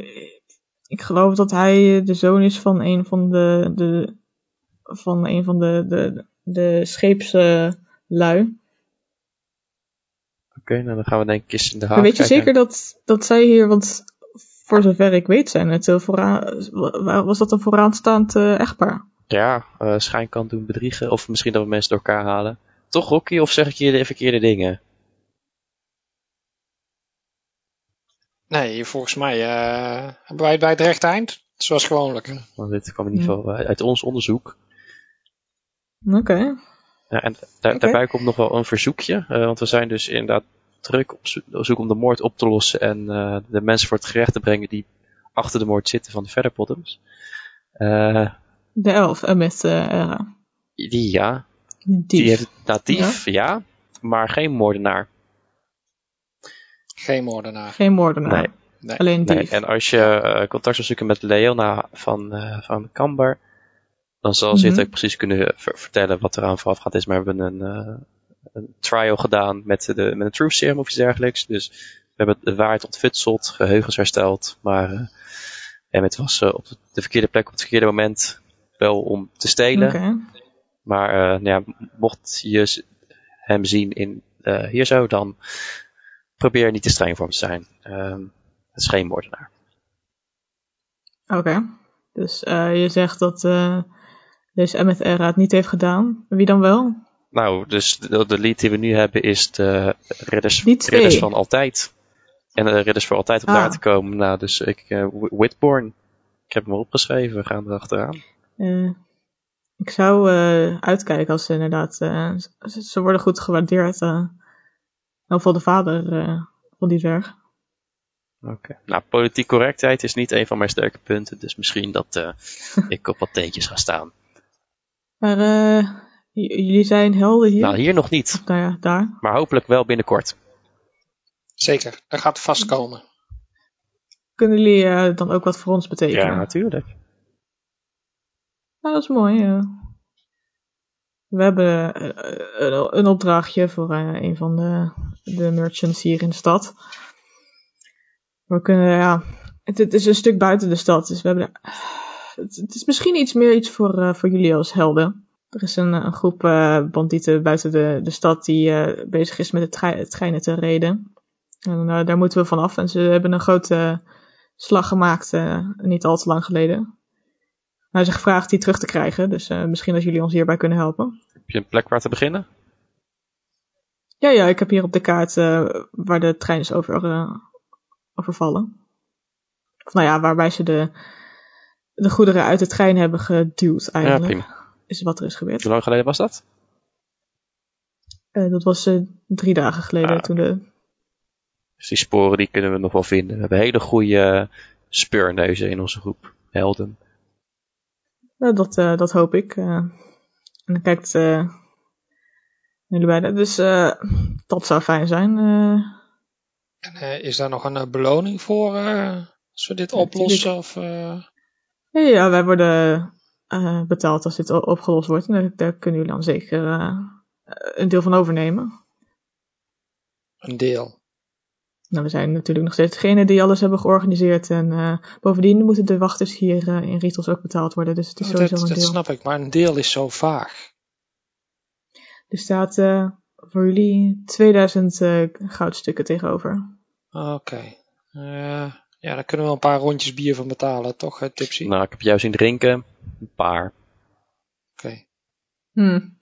ik geloof dat hij de zoon is van een van de, de van een van de, de, de scheepslui. Oké, nou dan gaan we denk ik eens in de haven weet je kijken. zeker dat, dat zij hier, want voor zover ik weet zijn het eh, vooraan, wa- was dat een vooraanstaand eh, echtpaar? Ja, eh schijn kan doen bedriegen. Of misschien dat we mensen door elkaar halen. Toch Rocky, of zeg ik je de verkeerde dingen? Nee, volgens mij eh, hebben wij het bij het rechte eind. Zoals gewoonlijk. Want dit kwam in ieder geval uit ons onderzoek. Oké. Ja, en daarbij komt nog wel een verzoekje. eh, want we zijn dus inderdaad druk op zo- op zoek om de moord op te lossen. En eh, de mensen voor het gerecht te brengen die achter de moord zitten van de Featherbottoms. Eh De elf, eh Era. Die ja. Die Die heeft natief, ja. Maar geen moordenaar. Geen moordenaar. Geen moordenaar. Nee. Nee. Alleen Nee, dief. en als je eh, contact zou zoeken met Leona van, eh van Kambar, dan zal ze Mhm. het ook precies kunnen ver- vertellen wat eraan voorafgaand is. Maar we hebben een, eh, een trial gedaan met, de, met een truth serum of iets dergelijks. Dus we hebben de waarheid ontfutseld, geheugens hersteld. Maar eh, en het was eh, op de verkeerde plek op het verkeerde moment wel om te stelen. Maar eh, nou ja, mocht je hem zien in hier zo, dan probeer niet te streng voor hem te zijn. Ehm, het is geen moordenaar. Oké. Dus je zegt dat eh, deze MFR het niet heeft gedaan. Wie dan wel? Nou, dus de, de lead die we nu hebben is de Ridders, van Altijd. En de Ridders voor Altijd om Ah. daar te komen. Nou, dus ik, Wh- Whitborn. Ik heb hem opgeschreven, we gaan erachteraan. Eh, ik zou eh, uitkijken als ze inderdaad... ze, ze worden goed gewaardeerd. ieder geval de vader van die dwerg. Oké. Nou, politiek correctheid is niet een van mijn sterke punten. Dus misschien dat (laughs) ik op wat teentjes ga staan. Maar eh, j- jullie zijn helden hier? Nou, hier nog niet. Of, nou ja, daar. Maar hopelijk wel binnenkort. Zeker, dat gaat vast komen. Kunnen jullie eh, dan ook wat voor ons betekenen? Ja, natuurlijk. Nou, dat is mooi. ja. We hebben eh, een, een opdrachtje voor eh, een van de, de merchants hier in de stad. We kunnen, ja, het, het is een stuk buiten de stad, dus we hebben, het, het is misschien iets meer iets voor, eh, voor jullie als helden. Er is een, een groep eh, bandieten buiten de, de stad die eh, bezig is met de trei- treinen te reden. En eh, daar moeten we vanaf. En ze hebben een grote slag gemaakt, niet al te lang geleden. Hij is gevraagd die terug te krijgen, dus misschien dat jullie ons hierbij kunnen helpen. Heb je een plek waar te beginnen? Ja, ja, ik heb hier op de kaart waar de trein is over, overvallen. Of nou ja, waarbij ze de, de goederen uit de trein hebben geduwd Ja, eigenlijk. prima. Is wat er is gebeurd. Hoe lang geleden was dat? Eh, dat was eh, drie dagen geleden Ah, toen de... Dus die sporen die kunnen we nog wel vinden. We hebben hele goede speurneuzen in onze groep. Helden. Nou, dat, eh, dat hoop ik. eh. en dan kijkt eh jullie beiden. Dus eh, dat zou fijn zijn. eh. En, eh, is daar nog een beloning voor eh, als we dit Ja, oplossen? Of, eh, ja, wij worden eh, betaald als dit opgelost wordt. En daar, daar kunnen jullie dan zeker eh, een deel van overnemen. een deel. Nou, we zijn natuurlijk nog steeds degene die alles hebben georganiseerd. En eh, bovendien moeten de wachters hier eh, in Ritos ook betaald worden. Dus het is Oh, sowieso dat, een dat deel. snap ik, maar een deel is zo vaag. Er staat eh, voor jullie 2000 eh, goudstukken tegenover. Oké. Eh, ja, daar kunnen we een paar rondjes bier van betalen, toch, Tipsy? Nou, ik heb jou zien drinken. Een paar. Oké. Hmm.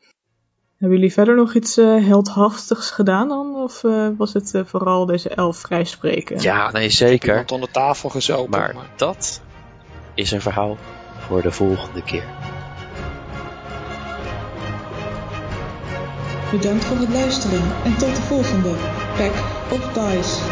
Hebben jullie verder nog iets eh, heldhaftigs gedaan dan? Of eh, was het eh, vooral deze elf vrijspreken? Ja, nee, zeker. Iemand onder tafel gezopen. Maar maar- dat is een verhaal voor de volgende keer. Bedankt voor het luisteren en tot de volgende Pack of Dice.